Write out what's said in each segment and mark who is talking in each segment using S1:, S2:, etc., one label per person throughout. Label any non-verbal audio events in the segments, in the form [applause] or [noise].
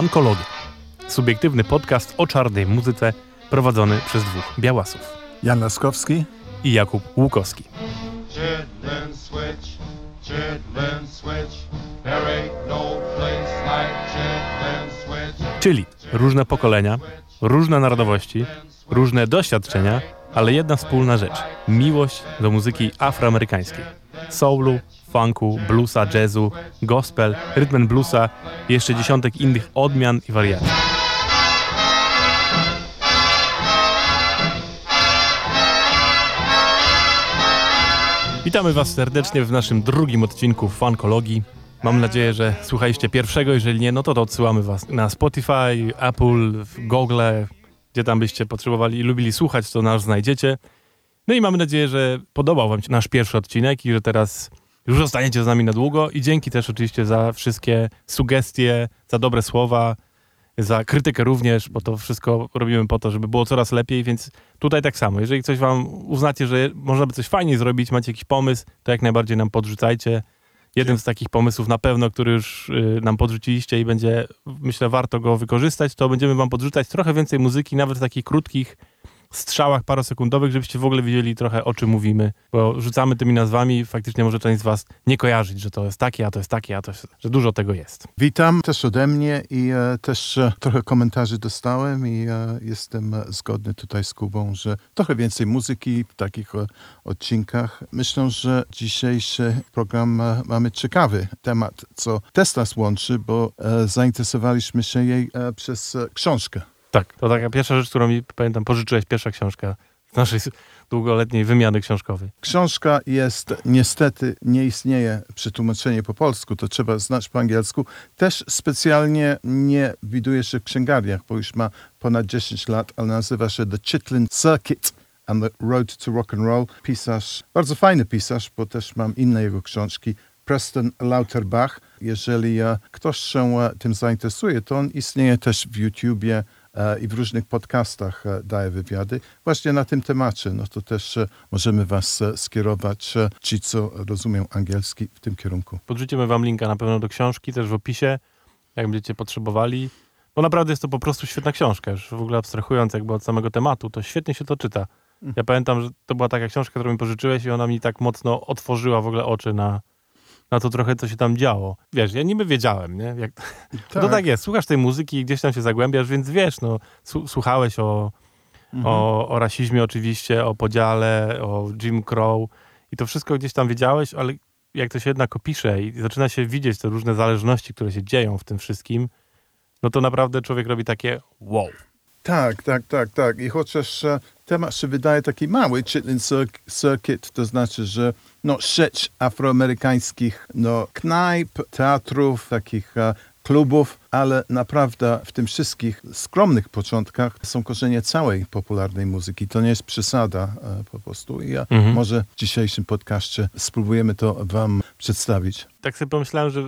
S1: Fankologia. Subiektywny podcast o czarnej muzyce prowadzony przez dwóch białasów.
S2: Jan Laskowski
S1: i Jakub Łukowski.
S3: Chitlin switch, chitlin switch. There ain't no like.
S1: Czyli różne pokolenia, różne narodowości, różne doświadczenia, ale jedna wspólna rzecz. Miłość do muzyki afroamerykańskiej. Soulu, funku, bluesa, jazzu, gospel, rytm bluesa i jeszcze dziesiątek innych odmian i wariacji. Witamy Was serdecznie w naszym drugim odcinku Funkologii. Mam nadzieję, że słuchaliście pierwszego. Jeżeli nie, no to, to odsyłamy Was na Spotify, Apple, Google, gdzie tam byście potrzebowali i lubili słuchać, to nas znajdziecie. No i mamy nadzieję, że podobał Wam się nasz pierwszy odcinek i że teraz już zostaniecie z nami na długo. I dzięki też oczywiście za wszystkie sugestie, za dobre słowa, za krytykę również, bo to wszystko robimy po to, żeby było coraz lepiej, więc tutaj tak samo. Jeżeli coś Wam uznacie, że można by coś fajniej zrobić, macie jakiś pomysł, to jak najbardziej nam podrzucajcie. Jeden z takich pomysłów na pewno, który już y, nam podrzuciliście i będzie, myślę, warto go wykorzystać, to będziemy wam podrzucać trochę więcej muzyki, nawet takich krótkich strzałach parosekundowych, żebyście w ogóle wiedzieli trochę o czym mówimy, bo rzucamy tymi nazwami, faktycznie może część z was nie kojarzyć, że to jest takie, a to jest takie, a to jest, że dużo tego jest.
S2: Witam też ode mnie i e, też e, trochę komentarzy dostałem i e, jestem zgodny tutaj z Kubą, że trochę więcej muzyki w takich e, odcinkach. Myślę, że dzisiejszy program e, mamy ciekawy temat, co też nas łączy, bo e, zainteresowaliśmy się jej przez książkę.
S1: Tak, to taka pierwsza rzecz, którą mi, pamiętam, pożyczyłeś, pierwsza książka z naszej długoletniej wymiany książkowej.
S2: Książka jest, niestety nie istnieje przetłumaczenie po polsku, to trzeba znać po angielsku. Też specjalnie nie widuje się w księgarniach, bo już ma ponad 10 lat, ale nazywa się The Chitlin Circuit and the Road to Rock and Roll. Pisarz, bardzo fajny pisarz, bo też mam inne jego książki. Preston Lauterbach. Jeżeli e, ktoś się e, tym zainteresuje, to on istnieje też w YouTubie i w różnych podcastach e, daje wywiady właśnie na tym temacie. No to też e, możemy was e, skierować, e, ci co rozumieją angielski, w tym kierunku.
S1: Podrzucimy wam linka na pewno do książki, też w opisie, jak będziecie potrzebowali. Bo naprawdę jest to po prostu świetna książka, już w ogóle abstrahując jakby od samego tematu, to świetnie się to czyta. Ja pamiętam, że to była taka książka, którą mi pożyczyłeś i ona mi tak mocno otworzyła w ogle oczy na, na to trochę, co się tam działo. Wiesz, ja niby wiedziałem, nie? Jak, To [laughs] tak jest, słuchasz tej muzyki i gdzieś tam się zagłębiasz, więc wiesz, no, słuchałeś o, o, o rasizmie oczywiście, o podziale, o Jim Crow i to wszystko gdzieś tam wiedziałeś, ale jak to się jednak opisze i zaczyna się widzieć te różne zależności, które się dzieją w tym wszystkim, no to naprawdę człowiek robi takie wow.
S2: Tak, tak, tak, tak. I chociaż e, temat się wydaje taki mały, Chitlin Cir- Circuit, to znaczy, że no, sieć afroamerykańskich no, knajp, teatrów, takich e, klubów, ale naprawdę w tym wszystkich skromnych początkach są korzenie całej popularnej muzyki. To nie jest przesada e, po prostu. I ja
S1: Mhm.
S2: może w dzisiejszym podcaście spróbujemy to wam przedstawić.
S1: Tak sobie pomyślałem, że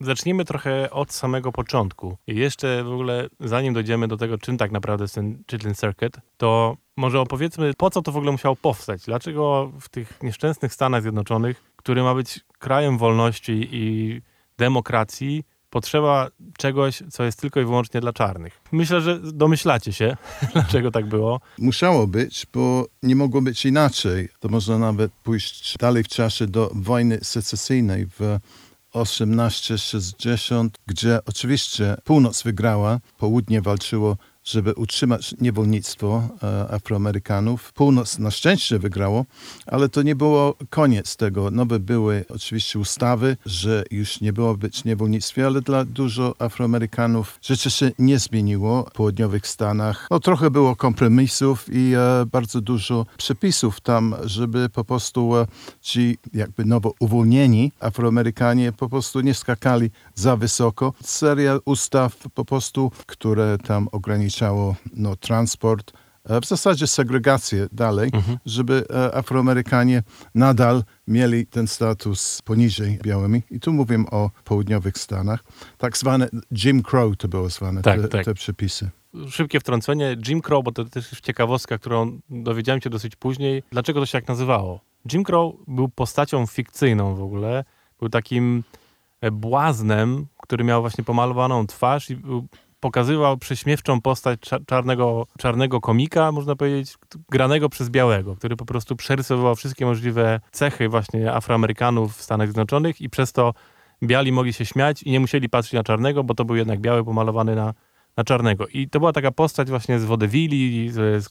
S1: zacznijmy trochę od samego początku. Jeszcze w ogóle, zanim dojdziemy do tego, czym tak naprawdę jest ten Chitlin Circuit, to może opowiedzmy, po co to w ogóle musiało powstać? Dlaczego w tych nieszczęsnych Stanach Zjednoczonych, który ma być krajem wolności i demokracji, potrzeba czegoś, co jest tylko i wyłącznie dla czarnych? Myślę, że domyślacie się, [laughs] dlaczego tak było.
S2: Musiało być, bo nie mogło być inaczej. To można nawet pójść dalej w czasie do wojny secesyjnej w 1860, gdzie oczywiście północ wygrała, południe walczyło, żeby utrzymać niewolnictwo e, Afroamerykanów. Północ na szczęście wygrało, ale to nie było koniec tego. Nowe były oczywiście ustawy, że już nie było być niewolnictwie, ale dla dużo Afroamerykanów rzeczy się nie zmieniło w południowych Stanach. No trochę było kompromisów i e, bardzo dużo przepisów tam, żeby po prostu e, ci jakby nowo uwolnieni Afroamerykanie po prostu nie skakali za wysoko. Seria ustaw po prostu, które tam ograniczało no, transport, e, w zasadzie segregację dalej, żeby e, Afroamerykanie nadal mieli ten status poniżej białymi. I tu mówię o południowych Stanach. Tak zwane Jim Crow to było zwane,
S1: Tak,
S2: te,
S1: tak.
S2: te przepisy.
S1: Szybkie wtrącenie. Jim Crow, bo to też jest ciekawostka, którą dowiedziałem się dosyć później. Dlaczego to się tak nazywało? Jim Crow był postacią fikcyjną w ogóle. Był takim e, błaznem, który miał właśnie pomalowaną twarz i był, pokazywał prześmiewczą postać cza- czarnego, czarnego komika, można powiedzieć, granego przez białego, który po prostu przerysowywał wszystkie możliwe cechy właśnie Afroamerykanów w Stanach Zjednoczonych i przez to biali mogli się śmiać i nie musieli patrzeć na czarnego, bo to był jednak biały pomalowany na, na czarnego. I to była taka postać właśnie z Wodewili, z, z,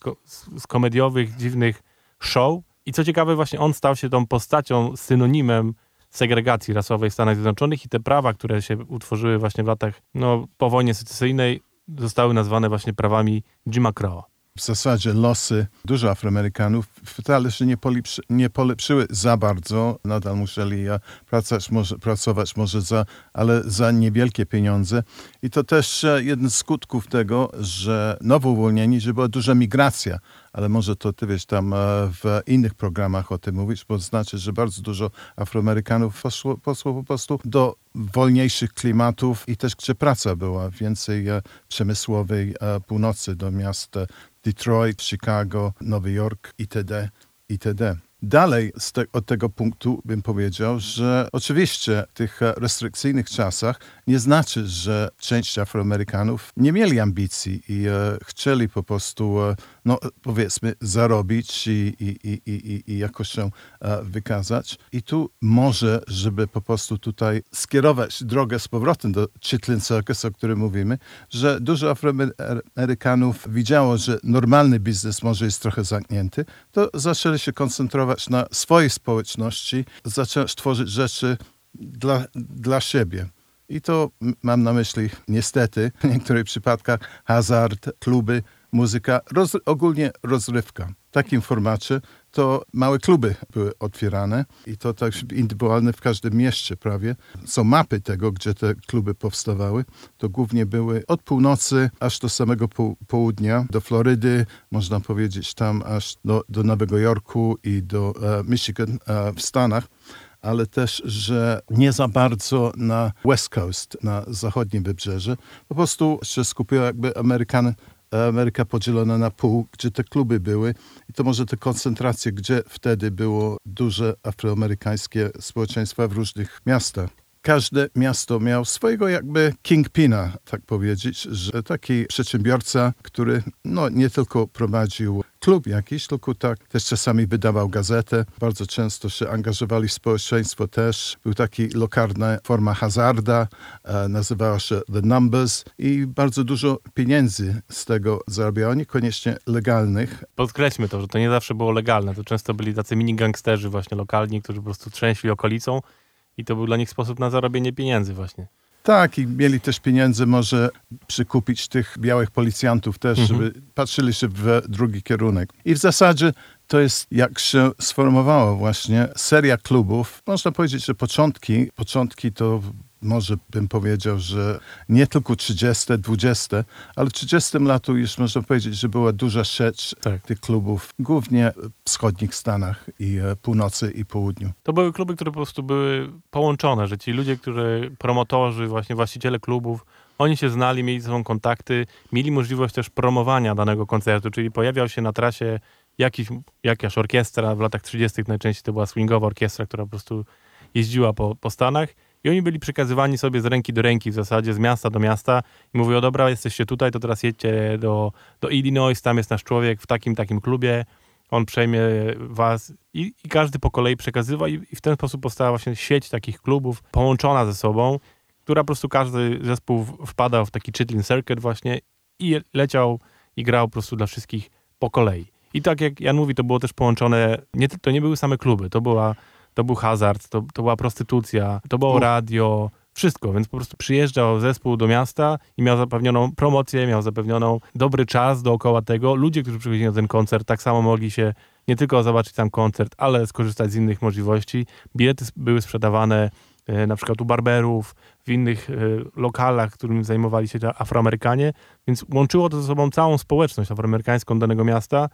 S1: z komediowych, dziwnych show. I co ciekawe, właśnie on stał się tą postacią, synonimem segregacji rasowej w Stanach Zjednoczonych i te prawa, które się utworzyły właśnie w latach no, po wojnie secesyjnej, zostały nazwane właśnie prawami Jima Crowa.
S2: w zasadzie losy dużo Afroamerykanów wcale się nie, polepszy, nie polepszyły za bardzo. Nadal musieli e, pracować może, pracować może za, ale za niewielkie pieniądze. I to też e, jeden z skutków tego, że nowo uwolnieni, że była duża migracja. Ale może to ty wiesz tam e, w innych programach o tym mówić, bo znaczy, że bardzo dużo Afroamerykanów poszło, poszło po prostu do wolniejszych klimatów i też gdzie praca była, więcej e, przemysłowej e, północy do miast Detroit, Chicago, Nowy Jork itd. itd. Dalej te, od tego punktu bym powiedział, że oczywiście w tych restrykcyjnych czasach nie znaczy, że część Afroamerykanów nie mieli ambicji i e, chcieli po prostu, e, no powiedzmy, zarobić i, i, i, i, i- jakoś się e, wykazać. I tu może, żeby po prostu tutaj skierować drogę z powrotem do Chitlin Circus, o którym mówimy, że dużo Afroamerykanów widziało, że normalny biznes może jest trochę zamknięty, to zaczęli się koncentrować na swojej społeczności, zaczęli tworzyć rzeczy dla, dla siebie. I to mam na myśli niestety w niektórych przypadkach hazard, kluby, muzyka, roz, ogólnie rozrywka. W takim formacie to małe kluby były otwierane i to tak indywidualne w każdym mieście prawie. Są mapy tego, gdzie te kluby powstawały. To głównie były od północy aż do samego południa, do Florydy, można powiedzieć tam aż do, do Nowego Jorku i do e, Michigan e, w Stanach ale też, że nie za bardzo na West Coast, na zachodnim wybrzeże. Po prostu się skupiła jakby Amerykan, Ameryka podzielona na pół, gdzie te kluby były i to może te koncentracje, gdzie wtedy było duże afroamerykańskie społeczeństwa w różnych miastach. Każde miasto miał swojego jakby kingpina, tak powiedzieć, że taki przedsiębiorca, który no, nie tylko prowadził klub jakiś, tylko tak też czasami wydawał gazetę. Bardzo często się angażowali w społeczeństwo też. Był taki lokalna forma hazarda, e, nazywała się The Numbers i bardzo dużo pieniędzy z tego zarabiało, niekoniecznie legalnych,
S1: Podkreślmy to, że to nie zawsze było legalne. To często byli tacy mini gangsterzy właśnie lokalni, którzy po prostu trzęśli okolicą i to był dla nich sposób na zarobienie pieniędzy właśnie.
S2: Tak, i mieli też pieniądze może przykupić tych białych policjantów też, żeby patrzyli się w drugi kierunek. I w zasadzie to jest, jak się sformułowało właśnie, seria klubów. Można powiedzieć, że początki, początki to może bym powiedział, że nie tylko 30, 20, ale w 30 latu już można powiedzieć, że była duża sieć
S1: Tak.
S2: tych klubów, głównie w wschodnich Stanach i e, północy i południu.
S1: To były kluby, które po prostu były połączone, że ci ludzie, którzy, promotorzy, właśnie właściciele klubów, oni się znali, mieli ze sobą kontakty, mieli możliwość też promowania danego koncertu, czyli pojawiał się na trasie jakiś, jakaś orkiestra, w latach 30. najczęściej to była swingowa orkiestra, która po prostu jeździła po, po Stanach i oni byli przekazywani sobie z ręki do ręki w zasadzie, z miasta do miasta i mówią, dobra, jesteście tutaj, to teraz jedźcie do, do Illinois, tam jest nasz człowiek w takim, takim klubie, on przejmie was i, i każdy po kolei przekazywa i, i w ten sposób powstała właśnie sieć takich klubów połączona ze sobą, która po prostu każdy zespół wpadał w taki chitlin circuit właśnie i leciał i grał po prostu dla wszystkich po kolei. I tak jak Jan mówi, to było też połączone, nie, to nie były same kluby, to, była, to był hazard, to, to była prostytucja, to było
S2: U.
S1: radio, wszystko, więc po prostu przyjeżdżał zespół do miasta i miał zapewnioną promocję, miał zapewnioną dobry czas dookoła tego. Ludzie, którzy przychodzili na ten koncert, tak samo mogli się nie tylko zobaczyć tam koncert, ale skorzystać z innych możliwości. Bilety były sprzedawane e, na przykład u barberów, w innych e, lokalach, którym zajmowali się Afroamerykanie, więc łączyło to ze sobą całą społeczność afroamerykańską danego miasta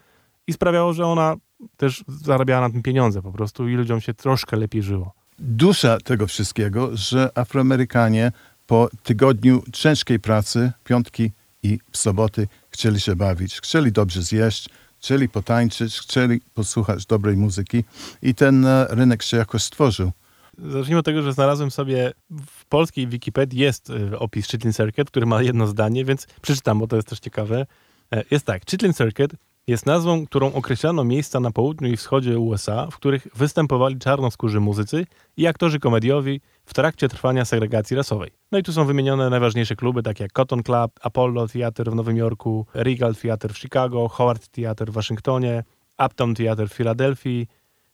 S1: i sprawiało, że ona też zarabiała na tym pieniądze po prostu i ludziom się troszkę lepiej żyło.
S2: dusza tego wszystkiego, że Afroamerykanie po tygodniu ciężkiej pracy, piątki i soboty, chcieli się bawić, chcieli dobrze zjeść, chcieli potańczyć, chcieli posłuchać dobrej muzyki i ten e, rynek się jakoś stworzył.
S1: Zacznijmy od tego, że znalazłem sobie w polskiej Wikipedii jest y, opis Chitlin Circuit, który ma jedno zdanie, więc przeczytam, bo to jest też ciekawe. E, Jest tak, Chitlin Circuit jest nazwą, którą określano miejsca na południu i wschodzie USA, w których występowali czarnoskórzy muzycy i aktorzy komediowi w trakcie trwania segregacji rasowej. No i tu są wymienione najważniejsze kluby, takie jak Cotton Club, Apollo Theater w Nowym Jorku, Regal Theater w Chicago, Howard Theater w Waszyngtonie, Uptown Theater w Filadelfii,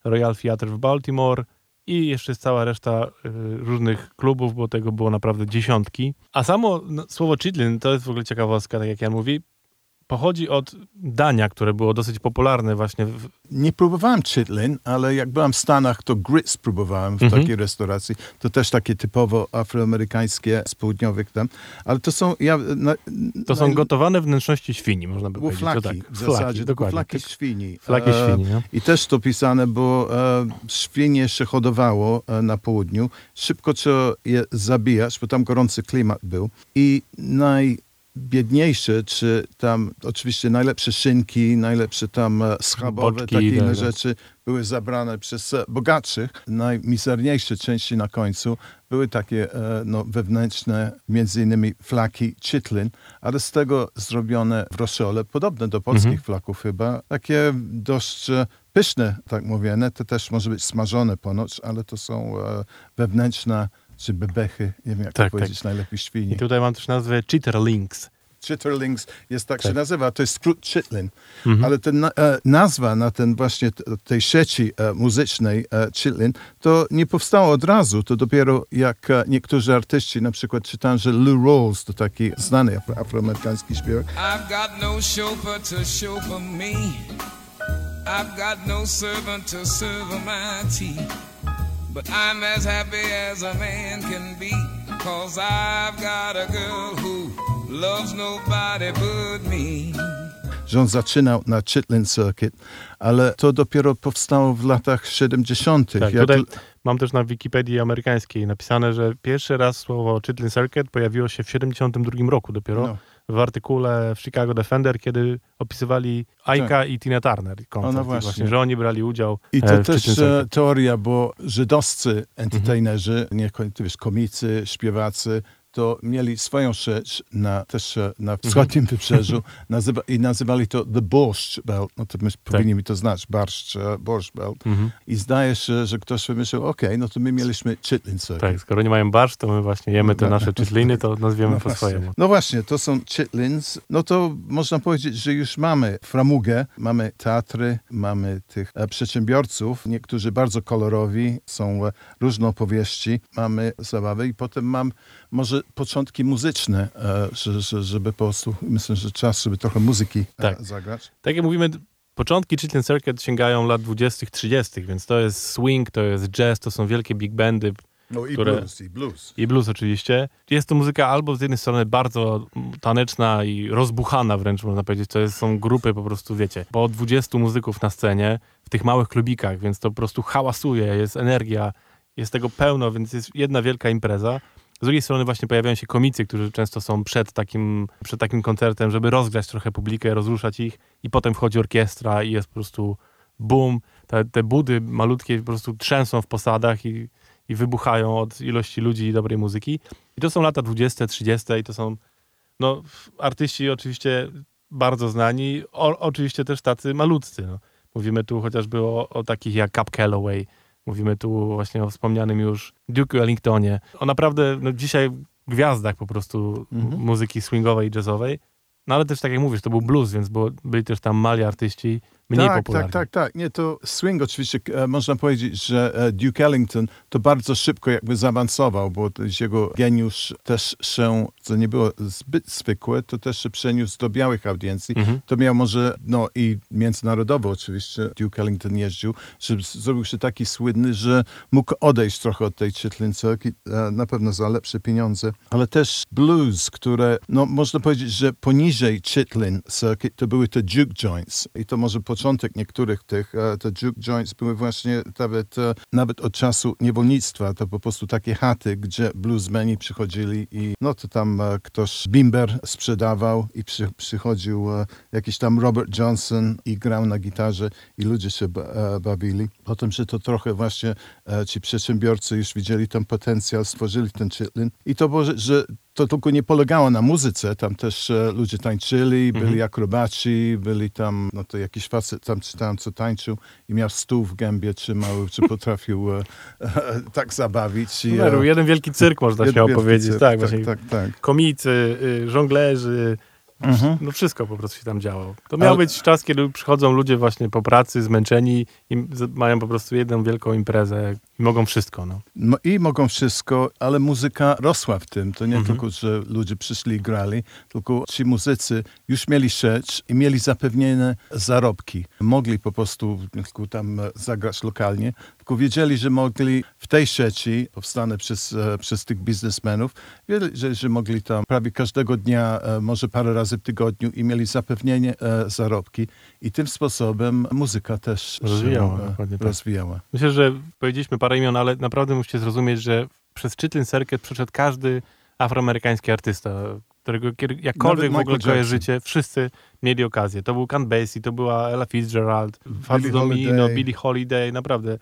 S1: Royal Theater w Baltimore i jeszcze jest cała reszta y, różnych klubów, bo tego było naprawdę dziesiątki. A samo no, słowo chitlin, to jest w ogóle ciekawostka, tak jak Jan mówi, pochodzi od dania, które było dosyć popularne właśnie w,
S2: Nie próbowałem chitlin, ale jak byłem w Stanach, to grits próbowałem w
S1: Mhm.
S2: takiej restauracji. To też takie typowo afroamerykańskie z południowych tam. Ale to są... Ja, na,
S1: To są
S2: na-
S1: gotowane wnętrzności świni, można by powiedzieć. Tak.
S2: w zasadzie,
S1: dokładnie.
S2: buflaki
S1: Tak.
S2: świni.
S1: Flaki
S2: E,
S1: świni, no.
S2: I też to pisane, bo e, świnie się hodowało e, na południu. Szybko trzeba je zabijać, bo tam gorący klimat był. I najbiedniejsze, czy tam oczywiście najlepsze szynki, najlepsze tam e, schabowe,
S1: Boczki,
S2: takie inne
S1: tak, tak.
S2: rzeczy były zabrane przez e, bogatszych. Najmizerniejsze części na końcu były takie e, no, wewnętrzne, między innymi flaki chitlin, ale z tego zrobione w roszole, podobne do polskich
S1: Mhm.
S2: flaków chyba, takie dość pyszne, tak mówione, to też może być smażone ponoć, ale to są wewnętrzne, czy bebechy, nie wiem jak
S1: Tak,
S2: to powiedzieć najlepiej świni.
S1: I tutaj mam też nazwę Chitterlings.
S2: Chitterlings jest tak,
S1: Tak.
S2: się nazywa, to jest skrót chitlin,
S1: Mhm.
S2: ale ten e, nazwa na ten właśnie tej sieci e, muzycznej e, chitlin, to nie powstało od razu, to dopiero jak e, niektórzy artyści, na przykład czytałem, że Lou Rawls, to taki znany afro, afroamerykański śpiewak,
S4: I've got no chauffeur to chauffeur me. I've got no servant to serve my tea. But I'm as happy as a man can be. Cause I've got a girl who loves nobody but me.
S2: że on zaczynał na Chitlin Circuit, ale to dopiero powstało w latach 70.
S1: Tak,
S2: jak
S1: tutaj mam też na Wikipedii amerykańskiej napisane, że pierwszy raz słowo Chitlin Circuit pojawiło się w 72 roku dopiero
S2: No.
S1: W artykule w Chicago Defender, kiedy opisywali Aika i Tina Turner koncert.
S2: no
S1: I
S2: właśnie.
S1: właśnie, że oni brali udział
S2: I
S1: e,
S2: to
S1: w
S2: też e, teoria, bo żydowscy entertainerzy, nie ty wiesz, komicy, śpiewacy, to mieli swoją rzecz na, też e, na wschodnim wybrzeżu [laughs] nazywa, i nazywali to The Borscht Belt. No to my powinni mi to znać, barszcz, e, Borscht Belt.
S1: Mhm.
S2: I zdaje się, że ktoś wymyślił, okej, no to my mieliśmy Chitlin.
S1: Tak, skoro nie mają barsz, to my właśnie jemy te
S2: No.
S1: nasze chitliny, to nazwiemy po
S2: właśnie.
S1: swojemu.
S2: No właśnie, to są chitlins. No to można powiedzieć, że już mamy framugę, mamy teatry, mamy tych e, przedsiębiorców, niektórzy bardzo kolorowi, są różne opowieści, mamy zabawy i potem mam może początki muzyczne, e, że, że, żeby po prostu, myślę, że czas, żeby trochę muzyki
S1: Tak.
S2: e, zagrać.
S1: Tak jak mówimy, początki Chitlin Circuit sięgają lat 20., 30., więc to jest swing, to jest jazz, to są wielkie big bandy
S2: No i
S1: Które-
S2: blues, i blues.
S1: i blues oczywiście. Jest to muzyka albo z jednej strony bardzo taneczna i rozbuchana wręcz można powiedzieć, to jest, są grupy po prostu, wiecie, po 20 muzyków na scenie w tych małych klubikach, więc to po prostu hałasuje, jest energia, jest tego pełno, więc jest jedna wielka impreza. Z drugiej strony właśnie pojawiają się komicy, którzy często są przed takim, przed takim koncertem, żeby rozgrać trochę publikę, rozruszać ich i potem wchodzi orkiestra i jest po prostu boom. Te, te budy malutkie po prostu trzęsą w posadach i, i wybuchają od ilości ludzi i dobrej muzyki. I to są lata 20, 30 i to są no, artyści oczywiście bardzo znani, o, oczywiście też tacy malutcy. No. Mówimy tu chociażby o, o takich jak Cap Calloway, mówimy tu właśnie o wspomnianym już Duke Ellingtonie. O naprawdę no, dzisiaj gwiazdach po prostu
S2: Mhm.
S1: muzyki swingowej i jazzowej. No ale też tak jak mówisz, to był blues, więc było, byli też tam mali artyści mniej
S2: tak,
S1: popularni.
S2: tak, tak, tak. Nie, to swing oczywiście, e, można powiedzieć, że e, Duke Ellington to bardzo szybko jakby zaawansował, bo jego geniusz też się, co nie było zbyt zwykłe, to też się przeniósł do białych audiencji.
S1: Mhm.
S2: To miał może, no i międzynarodowo oczywiście Duke Ellington jeździł, że zrobił się taki słynny, że mógł odejść trochę od tej Chitlin Circuit, e, na pewno za lepsze pieniądze, ale też blues, które, no można powiedzieć, że poniżej Chitlin Circuit to były te juke joints i to może początki początek niektórych tych, e, te juke joints były właśnie nawet, e, nawet od czasu niewolnictwa, to po prostu takie chaty, gdzie bluesmeni przychodzili i no to tam e, ktoś bimber sprzedawał i przy, przychodził jakiś tam Robert Johnson i grał na gitarze i ludzie się ba, bawili. Potem, że to trochę właśnie ci przedsiębiorcy już widzieli ten potencjał, stworzyli ten chitlin i to było, że to tylko nie polegało na muzyce, tam też e, ludzie tańczyli, byli akrobaci, byli tam, no to jakiś facet tam czytałem, co tańczył i miał stół w gębie trzymał, czy potrafił e, e, tak zabawić. I,
S1: Numeru, jeden wielki cyrk, można
S2: Jed-
S1: śmiało
S2: wielki
S1: powiedzieć.
S2: cyrk,
S1: tak,
S2: tak,
S1: właśnie
S2: tak, tak.
S1: komicy, y, żonglerzy,
S2: Mhm.
S1: no wszystko po prostu się tam działo. To miał
S2: Ale-
S1: być czas, kiedy przychodzą ludzie właśnie po pracy, zmęczeni i mają po prostu jedną wielką imprezę i mogą wszystko, no.
S2: No I mogą wszystko, ale muzyka rosła w tym. To nie
S1: Mhm.
S2: tylko, że ludzie przyszli i grali, tylko ci muzycy już mieli sieć i mieli zapewnione zarobki. Mogli po prostu tam zagrać lokalnie, tylko wiedzieli, że mogli w tej sieci, powstane przez, e, przez tych biznesmenów, wiedzieli, że, że mogli tam prawie każdego dnia, e, może parę razy w tygodniu i mieli zapewnienie e, zarobki. I tym sposobem muzyka też
S1: Rozwijała,
S2: się
S1: dokładnie tak.
S2: rozwijała.
S1: Myślę, że powiedzieliśmy parę imion, ale naprawdę musicie zrozumieć, że przez Chitlin Circuit przeszedł każdy afroamerykański artysta, którego jakkolwiek w
S2: Michael
S1: ogóle kojarzycie, wszyscy mieli okazję. To był Count Basie, to była Ella Fitzgerald, Fats
S2: Billie
S1: Domino,
S2: Holiday.
S1: Billie Holiday, naprawdę.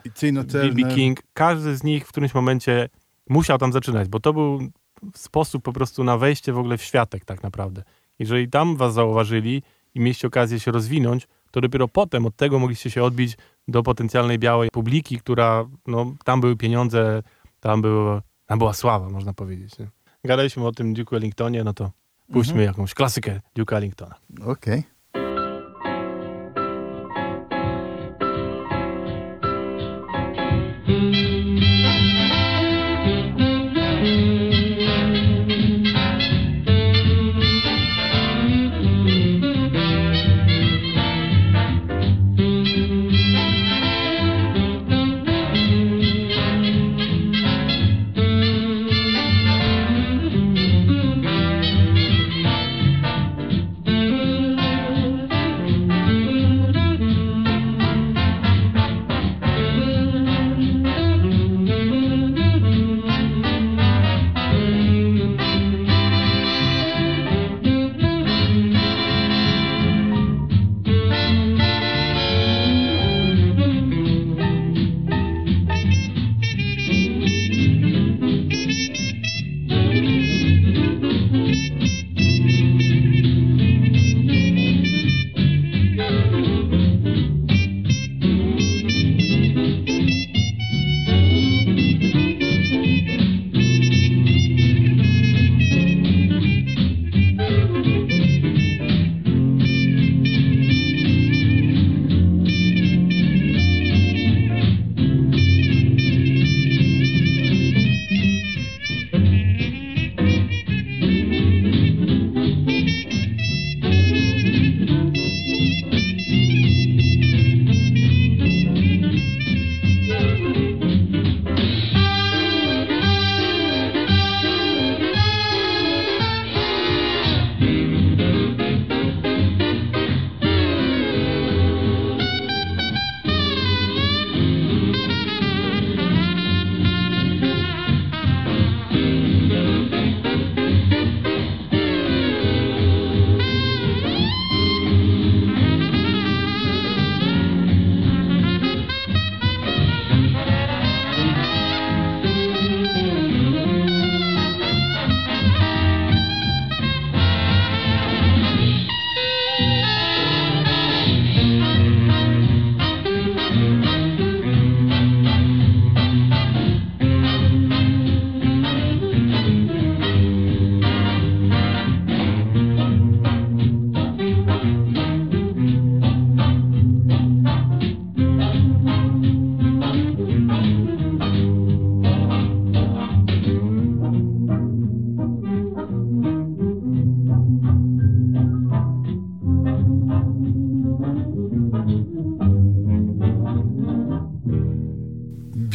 S1: B.B. King. Każdy z nich w którymś momencie musiał tam zaczynać, bo to był sposób po prostu na wejście w ogóle w światek tak naprawdę. Jeżeli tam was zauważyli i mieliście okazję się rozwinąć, to dopiero potem od tego mogliście się odbić do potencjalnej białej publiki, która, no, tam były pieniądze, tam, było, tam była sława, można powiedzieć. Nie? Gadaliśmy o tym Duke Ellingtonie, no to puśćmy jakąś klasykę Duke'a Ellingtona.
S2: Okej.
S5: Thank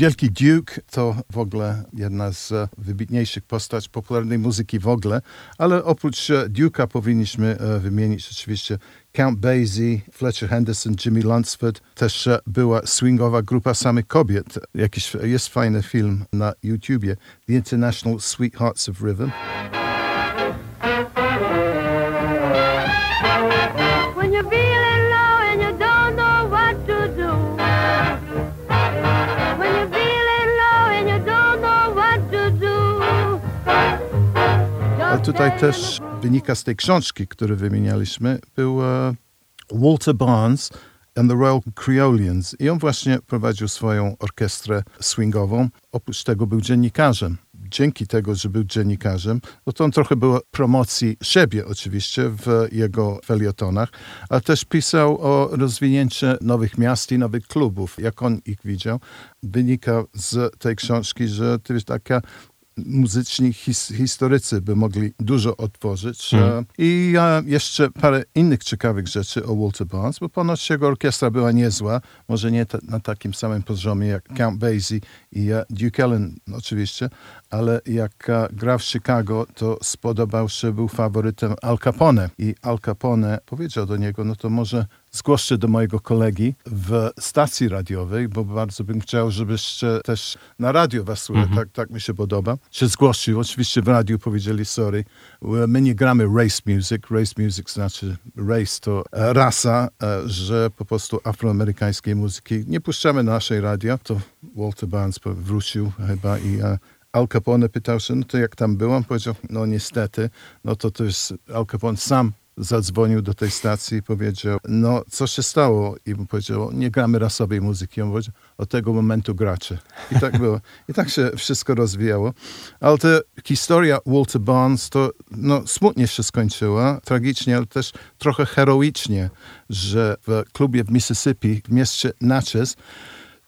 S2: Wielki Duke to w ogóle jedna z e, wybitniejszych postać popularnej muzyki w ogóle, ale oprócz e, Duke'a powinniśmy e, wymienić oczywiście Count Basie, Fletcher Henderson, Jimmy Lunsford. Też była swingowa grupa samych kobiet. Jakiś, jest fajny film na YouTubie, The International Sweethearts of Rhythm. Tutaj też wynika z tej książki, którą wymienialiśmy, był e, Walter Barnes and the Royal Creolians. I on właśnie prowadził swoją orkiestrę swingową. Oprócz tego był dziennikarzem. Dzięki tego, że był dziennikarzem, no to on trochę był promocji siebie oczywiście w jego felietonach, ale też pisał o rozwinięciu nowych miast i nowych klubów, jak on ich widział. Wynika z tej książki, że to jest taka muzyczni his, historycy by mogli dużo otworzyć. E, I jeszcze parę innych ciekawych rzeczy o Walter Barnes, bo ponoć jego orkiestra była niezła, może nie ta, na takim samym poziomie jak Count Basie i Duke Ellin oczywiście, ale jak e, grał w Chicago, to spodobał się, był faworytem Al Capone. I Al Capone powiedział do niego, no to może zgłoś się do mojego kolegi w stacji radiowej, bo bardzo bym chciał, żebyście też na radio was słuchali, tak, tak mi się podoba. Się zgłosił, oczywiście w radiu powiedzieli, sorry, my nie gramy race music, race music znaczy race to rasa, e, że po prostu afroamerykańskiej muzyki nie puszczamy na naszej radio. To Walter Barnes wrócił chyba i e, Al Capone pytał się, no to jak tam byłam? Powiedział, no niestety, no to to jest Al Capone sam zadzwonił do tej stacji i powiedział, no co się stało? I mu powiedział, nie gramy rasowej muzyki. On powiedział, od tego momentu gracze. I tak było. I tak się wszystko rozwijało. Ale ta historia Walter Barnes to no, smutnie się skończyła, tragicznie, ale też trochę heroicznie, że w klubie w Mississippi, w mieście Natchez,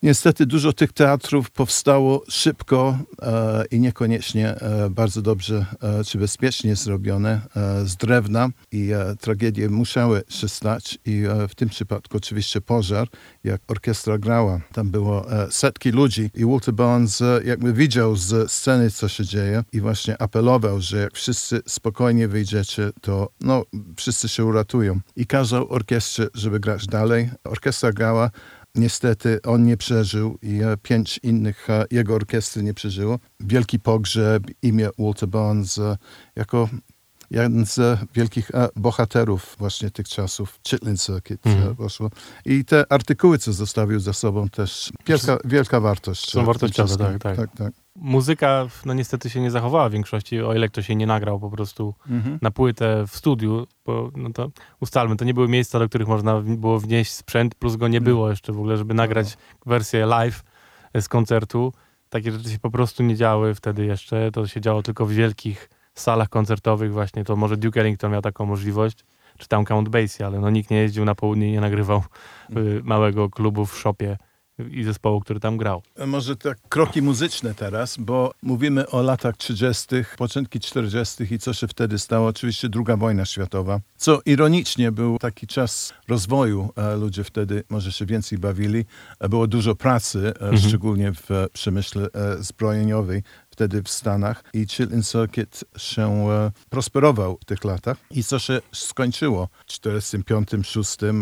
S2: Niestety dużo tych teatrów powstało szybko e, i niekoniecznie e, bardzo dobrze e, czy bezpiecznie zrobione e, z drewna i e, tragedie musiały się stać i e, w tym przypadku oczywiście pożar, jak orkiestra grała. Tam było setki ludzi i Walter Barnes jakby widział z sceny, co się dzieje i właśnie apelował, że jak wszyscy spokojnie wyjdziecie, to no, wszyscy się uratują. I kazał orkiestrze, żeby grać dalej. Orkiestra grała, Niestety on nie przeżył i e, pięć innych e, jego orkiestry nie przeżyło. Wielki pogrzeb, imię Walter Barnes e, jako jeden z wielkich e, bohaterów właśnie tych czasów, Chitlin Circuit e, poszło. I te artykuły, co zostawił za sobą też, wielka, wielka wartość.
S1: Są
S2: e,
S1: wartościowe, tak, tak.
S2: tak, tak.
S1: Muzyka, no niestety się nie zachowała w większości, o ile ktoś się nie nagrał po prostu na płytę w studiu, bo no to ustalmy, to nie były miejsca, do których można było wnieść sprzęt, plus go nie było jeszcze w ogóle, żeby nagrać wersję live z koncertu. Takie rzeczy się po prostu nie działy wtedy jeszcze, to się działo tylko w wielkich salach koncertowych właśnie, to może Duke Ellington miał taką możliwość, czy tam Count Basie, ale no nikt nie jeździł na południe i nie nagrywał y, małego klubu w shopie i zespołu, który tam grał.
S2: E, Może tak kroki muzyczne teraz, bo mówimy o latach 30., początki 40. i co się wtedy stało. Oczywiście druga wojna światowa, co ironicznie był taki czas rozwoju. E, Ludzie wtedy może się więcej bawili. E, Było dużo pracy, e, szczególnie w przemyśle zbrojeniowej wtedy w Stanach i Chitlin Circuit się e, prosperował w tych latach. I co się skończyło w 45, 6 e,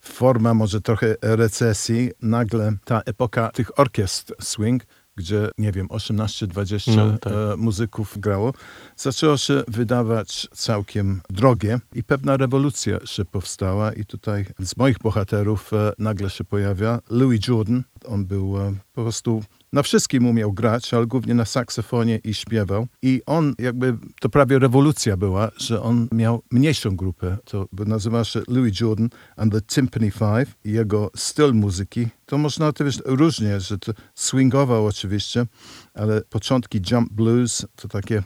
S2: forma może trochę recesji, nagle ta epoka tych orkiestr swing, gdzie, nie wiem, 18-20
S1: No, tak.
S2: e, muzyków grało, zaczęło się wydawać całkiem drogie i pewna rewolucja się powstała i tutaj z moich bohaterów e, nagle się pojawia Louis Jordan. On był e, po prostu na wszystkim umiał grać, ale głównie na saksofonie i śpiewał. I on jakby, to prawie rewolucja była, że on miał mniejszą grupę. To nazywa się Louis Jordan and the Timpani Five. I jego styl muzyki, to można wiesz, różnie, że to swingował oczywiście, ale początki jump blues, to takie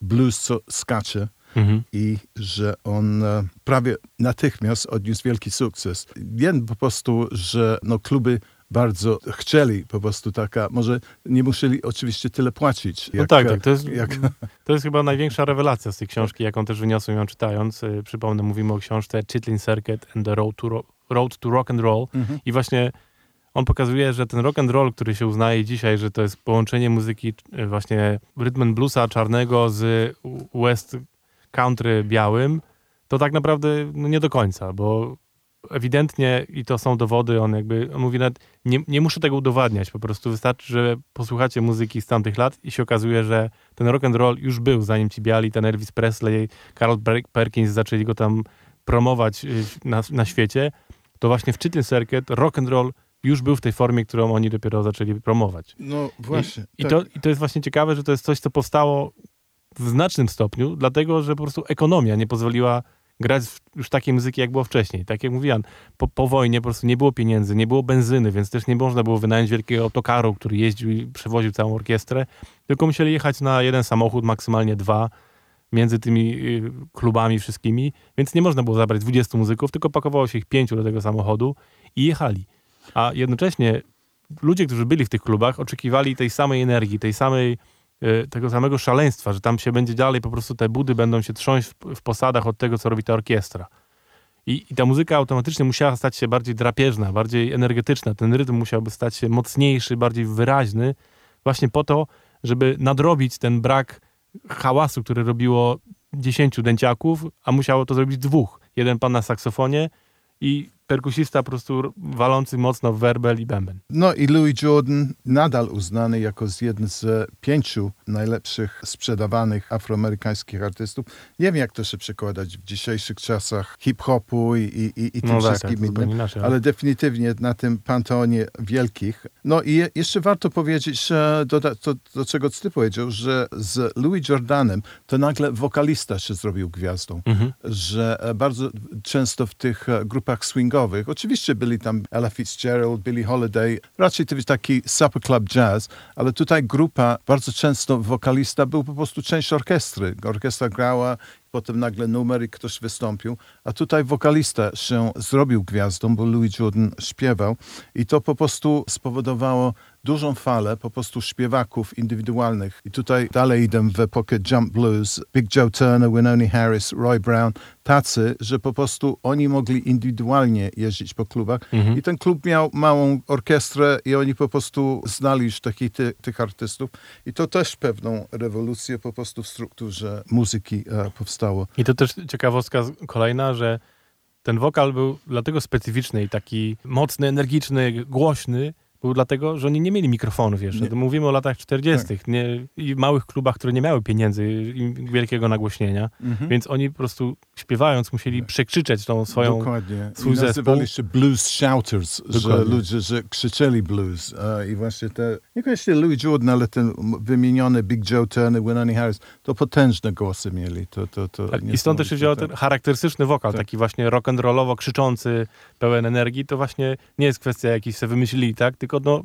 S2: blues, co skacze
S1: Mhm.
S2: i że on e, prawie natychmiast odniósł wielki sukces. Wiem po prostu, że no, kluby bardzo chcieli po prostu taka, może nie musieli oczywiście tyle płacić.
S1: No tak,
S2: e,
S1: tak, to jest,
S2: jak, [laughs]
S1: to jest chyba największa rewelacja z tej książki, jaką też wyniosłem ją czytając. Y, Przypomnę, mówimy o książce Chitlin Circuit and the Road to, Ro- Road to Rock and Roll
S2: Mhm.
S1: i właśnie on pokazuje, że ten rock and roll, który się uznaje dzisiaj, że to jest połączenie muzyki e, właśnie and bluesa czarnego z west country białym, to tak naprawdę no, nie do końca, bo ewidentnie, i to są dowody, on jakby, on mówi nawet, nie, nie muszę tego udowadniać, po prostu wystarczy, że posłuchacie muzyki z tamtych lat i się okazuje, że ten rock and roll już był, zanim ci biali, ten Elvis Presley, Carl Perkins zaczęli go tam promować y, na, na świecie, to właśnie w Chitlin Circuit rock and roll już był w tej formie, którą oni dopiero zaczęli promować.
S2: No właśnie.
S1: I,
S2: tak.
S1: i, to, I to jest właśnie ciekawe, że to jest coś, co powstało w znacznym stopniu, dlatego, że po prostu ekonomia nie pozwoliła grać już takiej muzyki, jak było wcześniej. Tak jak mówiłem, po, po wojnie po prostu nie było pieniędzy, nie było benzyny, więc też nie można było wynająć wielkiego autokaru, który jeździł i przewoził całą orkiestrę, tylko musieli jechać na jeden samochód, maksymalnie dwa, między tymi y, klubami wszystkimi, więc nie można było zabrać 20 muzyków, tylko pakowało się ich pięciu do tego samochodu i jechali. A jednocześnie ludzie, którzy byli w tych klubach, oczekiwali tej samej energii, tej samej tego samego szaleństwa, że tam się będzie dalej, po prostu te budy będą się trząść w, w posadach od tego, co robi ta orkiestra. I, I, ta muzyka automatycznie musiała stać się bardziej drapieżna, bardziej energetyczna. Ten rytm musiałby stać się mocniejszy, bardziej wyraźny, właśnie po to, żeby nadrobić ten brak hałasu, który robiło dziesięciu dęciaków, a musiało to zrobić dwóch. Jeden pan na saksofonie i perkusista po prostu walący mocno w werbel i bęben.
S2: No i Louis Jordan nadal uznany jako jeden z pięciu najlepszych sprzedawanych afroamerykańskich artystów. Nie wiem, jak to się przekładać w dzisiejszych czasach hip-hopu i, i, i, tym
S1: no tak,
S2: wszystkim
S1: tak,
S2: innym,
S1: inaczej,
S2: ale definitywnie na tym panteonie wielkich. No i je, jeszcze warto powiedzieć, do, do, do czego ty powiedział, że z Louis Jordanem to nagle wokalista się zrobił gwiazdą,
S1: Mhm.
S2: że bardzo często w tych grupach swingowych Oczywiście byli tam Ella Fitzgerald, Billie Holiday, raczej to był taki supper club jazz, ale tutaj grupa, bardzo często wokalista był po prostu część orkiestry. Orkiestra grała, potem nagle numer i ktoś wystąpił, a tutaj wokalista się zrobił gwiazdą, bo Louis Jordan śpiewał i to po prostu spowodowało dużą falę po prostu śpiewaków indywidualnych. I tutaj dalej idę w epokę jump blues. Big Joe Turner, Winoni Harris, Roy Brown, tacy, że po prostu oni mogli indywidualnie jeździć po klubach.
S1: Mhm.
S2: I ten klub miał małą orkiestrę i oni po prostu znali już takich ty, tych artystów. I to też pewną rewolucję po prostu w strukturze muzyki e, powstało.
S1: I to też ciekawostka kolejna, że ten wokal był dlatego specyficzny i taki mocny, energiczny, głośny, był dlatego, że oni nie mieli mikrofonów jeszcze.
S2: Nie.
S1: To Mówimy o latach 40. Nie, i małych klubach, które nie miały pieniędzy i wielkiego nagłośnienia, więc oni po prostu śpiewając musieli przekrzyczeć tą swoją...
S2: Dokładnie.
S1: swój
S2: I nazywali
S1: zespół.
S2: się blues shouters, że
S1: Dokładnie.
S2: ludzie, że krzyczeli blues. I właśnie te, niekoniecznie Louis Jordan, ale ten wymieniony Big Joe Turner, Winoni Harris, to potężne głosy mieli. To, to, to
S1: Tak, I stąd też się wziął ten charakterystyczny wokal,
S2: Tak.
S1: taki właśnie rock'n'rollowo krzyczący, pełen energii. To właśnie nie jest kwestia jakiejś sobie wymyślili, tak? Tylko no,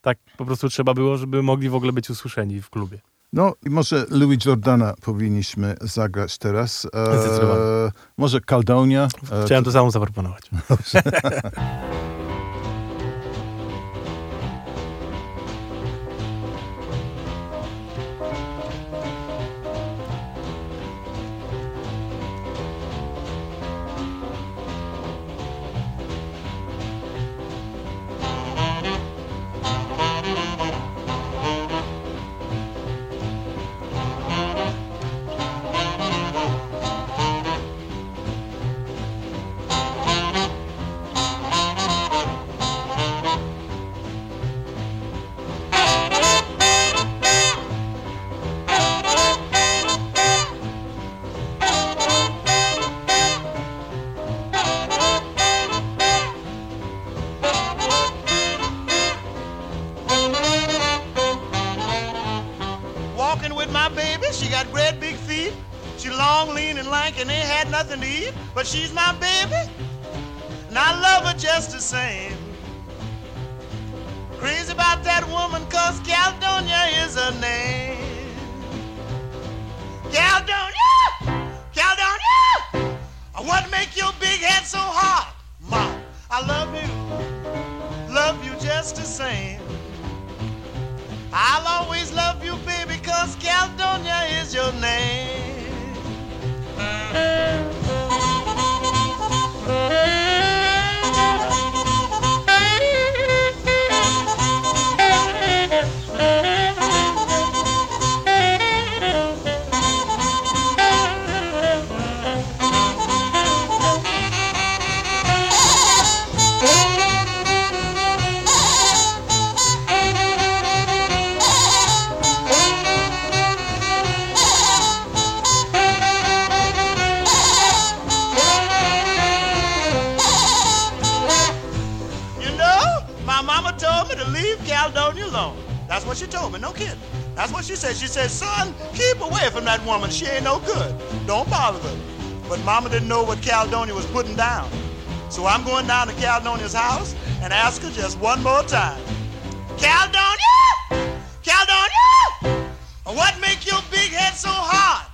S1: tak po prostu trzeba było, żeby mogli w ogóle być usłyszeni w klubie.
S2: No i może Louis Jordana powinniśmy zagrać teraz. E, może Caldonia. E,
S1: Chciałem to samo zaproponować. [laughs] [laughs]
S6: leave Caledonia alone. That's what she told me, no kidding. That's what she said. She said, son, keep away from that woman. She ain't no good. Don't bother her. But mama didn't know what Caledonia was putting down. So I'm going down to Caledonia's house and ask her just one more time. Caledonia! Caledonia! What make your big head so hard?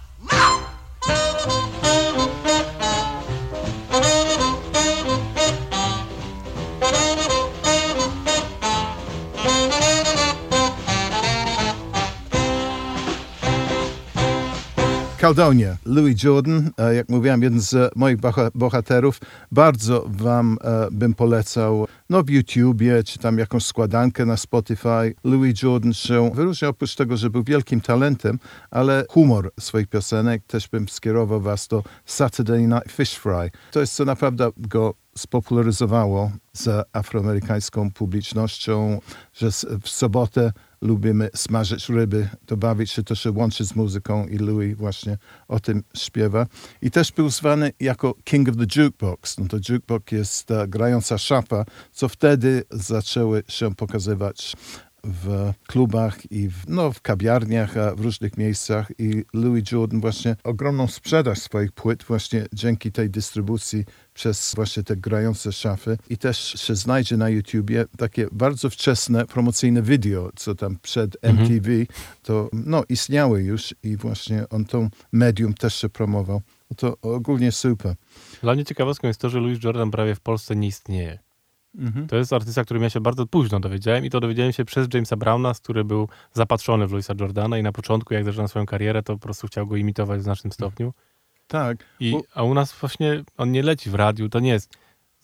S2: Caledonia, Louis Jordan, e, jak mówiłem, jeden z moich boha- bohaterów. Bardzo wam e, bym polecał, no w YouTubie, czy tam jakąś składankę na Spotify. Louis Jordan się wyróżnia oprócz tego, że był wielkim talentem, ale humor swoich piosenek też bym skierował was do Saturday Night Fish Fry. To jest co naprawdę go spopularyzowało z afroamerykańską publicznością, że w sobotę lubimy smażyć ryby, to bawić się, to się łączy z muzyką i Louis właśnie o tym śpiewa. I też był zwany jako King of the Jukebox. No to jukebox jest e, grająca szafa, co wtedy zaczęły się pokazywać w klubach i w, no, w kawiarniach, a w różnych miejscach i Louis Jordan właśnie ogromną sprzedaż swoich płyt właśnie dzięki tej dystrybucji przez właśnie te grające szafy i też się znajdzie na YouTubie takie bardzo wczesne promocyjne video, co tam przed MTV to no, istniały już i właśnie on tą medium też się promował. No to ogólnie super.
S1: Dla mnie ciekawostką jest to, że Louis Jordan prawie w Polsce nie istnieje. To jest artysta, którym ja się bardzo późno dowiedziałem i to dowiedziałem się przez Jamesa Browna, który był zapatrzony w Louisa Jordana i na początku, jak zaczynał swoją karierę, to po prostu chciał go imitować w znacznym stopniu.
S2: Tak.
S1: I,
S2: Bo-
S1: a u nas właśnie on nie leci w radiu, to nie jest.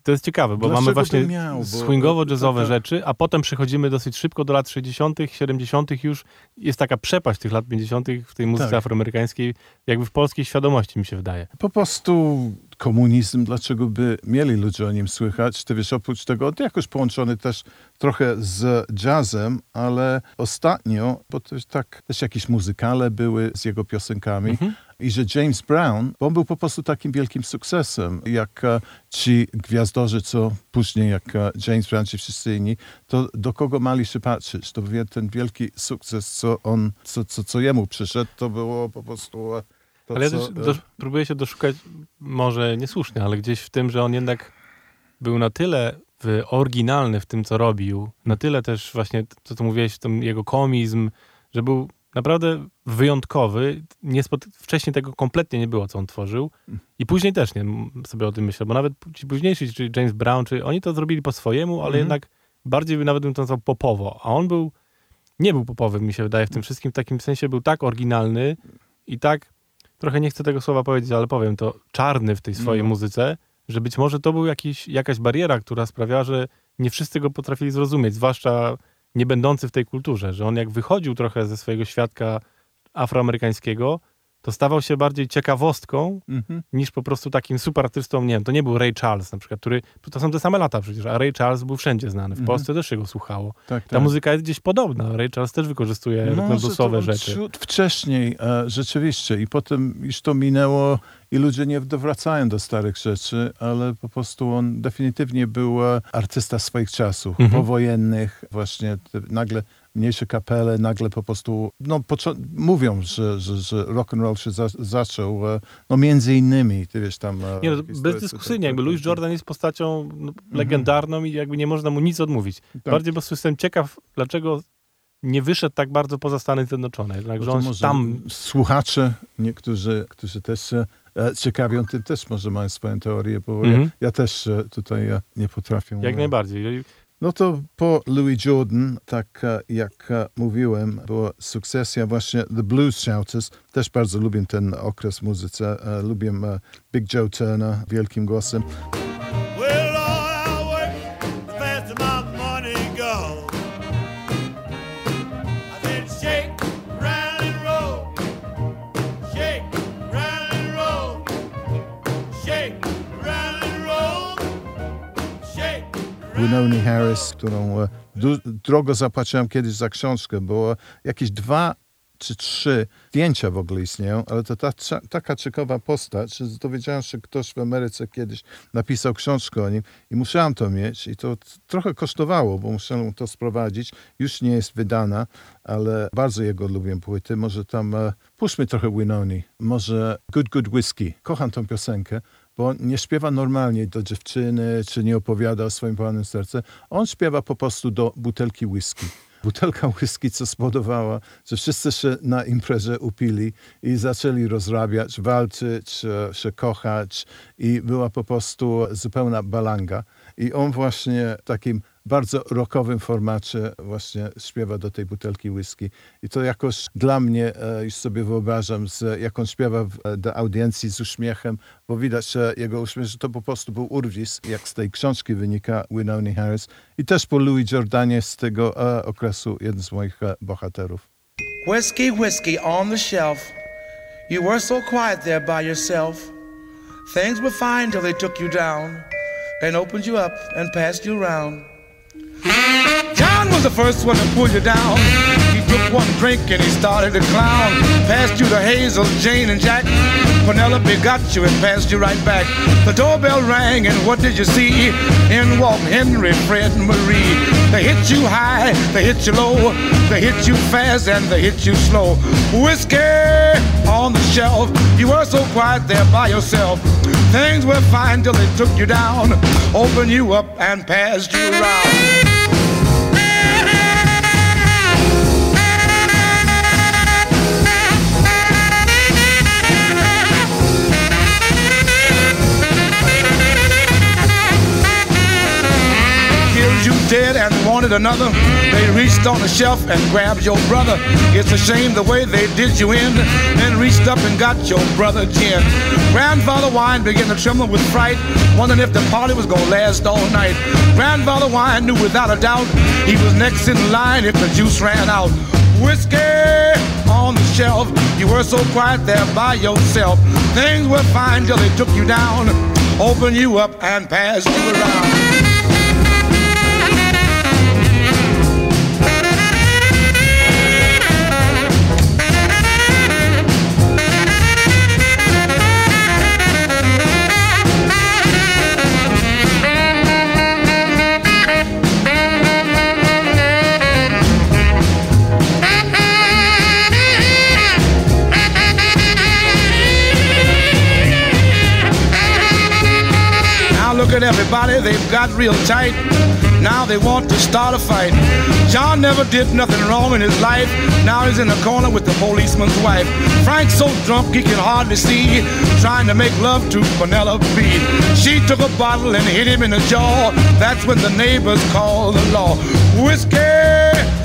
S1: To jest ciekawe, bo
S2: Dlaczego
S1: mamy właśnie
S2: miał?
S1: Swingowo-jazzowe
S2: to- to-
S1: rzeczy, a potem przechodzimy dosyć szybko do lat 60., 70. już. Jest taka przepaść tych lat 50. w tej muzyce
S2: Tak.
S1: afroamerykańskiej, jakby w polskiej świadomości, mi się wydaje.
S2: Po prostu komunizm, dlaczego by mieli ludzie o nim słychać? Ty wiesz, oprócz tego, jakoś połączony też trochę z jazzem, ale ostatnio, bo też tak, też jakieś muzykale były z jego piosenkami i że James Brown, bo on był po prostu takim wielkim sukcesem, jak e, ci gwiazdorzy, co później, jak e, James Brown, ci wszyscy inni, to do kogo mali się patrzeć? To wie- ten wielki sukces, co on, co, co, co jemu przyszedł, to było po prostu... e, To,
S1: ale ja też do, próbuję się doszukać, może niesłusznie, ale gdzieś w tym, że on jednak był na tyle oryginalny w tym, co robił, na tyle też właśnie, co mówiłeś, ten jego komizm, że był naprawdę wyjątkowy. Nie spot- wcześniej tego kompletnie nie było, co on tworzył. I później też nie sobie o tym myślę, bo nawet ci późniejsi, czy James Brown, czy oni to zrobili po swojemu, ale
S2: Mhm.
S1: jednak bardziej nawet bym to nazwał popowo. A on był, nie był popowy, mi się wydaje, w tym wszystkim w takim sensie był tak oryginalny i tak, trochę nie chcę tego słowa powiedzieć, ale powiem to, czarny w tej swojej
S2: No.
S1: muzyce, że być może to był jakiś, jakaś bariera, która sprawiała, że nie wszyscy go potrafili zrozumieć, zwłaszcza nie będący w tej kulturze, że on jak wychodził trochę ze swojego świadka afroamerykańskiego, to stawał się bardziej ciekawostką
S2: Mhm.
S1: niż po prostu takim super artystą, nie wiem, to nie był Ray Charles na przykład, który, to są te same lata przecież, a Ray Charles był wszędzie znany, w
S2: Mhm.
S1: Polsce też się go słuchało.
S2: Tak,
S1: Ta
S2: tak.
S1: muzyka jest gdzieś podobna, Ray Charles też wykorzystuje rytmobluesowe
S2: to
S1: rzeczy.
S2: Wcześniej, e, rzeczywiście. I potem już to minęło i ludzie nie wracają do starych rzeczy, ale po prostu on definitywnie był e, artysta swoich czasów,
S1: Mhm.
S2: powojennych, właśnie te, nagle mniejsze kapele, nagle po prostu, no mówią, że, że, że rock and roll się za zaczął, e, no między innymi, ty wiesz tam... e,
S1: Nie, no, bezdyskusyjnie, jakby Louis. Jordan jest postacią no, legendarną i jakby nie można mu nic odmówić.
S2: Tak.
S1: Bardziej po prostu jestem ciekaw, dlaczego nie wyszedł tak bardzo poza Stany Zjednoczone. Jednak,
S2: No
S1: że
S2: to
S1: on tam...
S2: Słuchacze, niektórzy, którzy też się e, ciekawią tym, też może mają swoją teorię, bo
S1: Mhm.
S2: ja, ja też tutaj e, nie potrafię.
S1: Jak najbardziej.
S2: No to po Louis Jordan, tak e, jak e, mówiłem, była sukcesja właśnie The Blues Shouters. Też bardzo lubię ten okres w muzyce. E, Lubię Big Joe Turner wielkim głosem. Winoni Harris, którą e, drogo zapłaciłem kiedyś za książkę, było jakieś dwa czy trzy zdjęcia w ogóle istnieją, ale to ta, taka ciekawa postać, że dowiedziałem się, że ktoś w Ameryce kiedyś napisał książkę o nim i musiałem to mieć i to trochę kosztowało, bo musiałem to sprowadzić. Już nie jest wydana, ale bardzo jego lubię płyty. Może tam, e, trochę Winoni, może Good Good Whiskey. Kocham tą piosenkę bo nie śpiewa normalnie do dziewczyny, czy nie opowiada o swoim pełnym serce. On śpiewa po prostu do butelki whisky. Butelka [laughs] whisky, co spowodowała, że wszyscy się na imprezie upili i zaczęli rozrabiać, walczyć, e, się kochać i była po prostu zupełna balanga. I on właśnie w takim bardzo rockowym formacie właśnie śpiewa do tej butelki whisky. I to jakoś dla mnie, e, już sobie wyobrażam, z, jak on śpiewa w, e, do audiencji z uśmiechem, bo widać, jego uśmiech, że to po prostu był urwis, jak z tej książki wynika Winona Harris. I też po Louis Jordanie z tego e, okresu jeden z moich bohaterów.
S7: Whiskey, whiskey on the shelf. You were so quiet there by yourself. Things were fine till they took you down and opened you up and passed you around. John was the first one to pull you down. He took one drink and he started to clown. Passed you to Hazel, Jane, and Jack. Penelope got you and passed you right back. The doorbell rang and what did you see? In walked Henry, Fred, and Marie. They hit you high, they hit you low, they hit you fast and they hit you slow. Whiskey on the shelf, you were so quiet there by yourself. Things were fine till they took you down, opened you up and passed you around. You dead and wanted another. They reached on the shelf and grabbed your brother. It's a shame the way they did you in. Then reached up and got your brother Jim. Grandfather Wine began to tremble with fright, wondering if the party was gonna last all night. Grandfather Wine knew without a doubt he was next in line if the juice ran out. Whiskey on the shelf, you were so quiet there by yourself. Things were fine till they took you down, opened you up and passed you around. Everybody, they've got real tight. Now they want to start a fight. John never did nothing wrong in his life. Now he's in the corner with the policeman's wife. Frank's so drunk he can hardly see, trying to make love to Penelope. She took a bottle and hit him in the jaw. That's when the neighbors called the law. Whiskey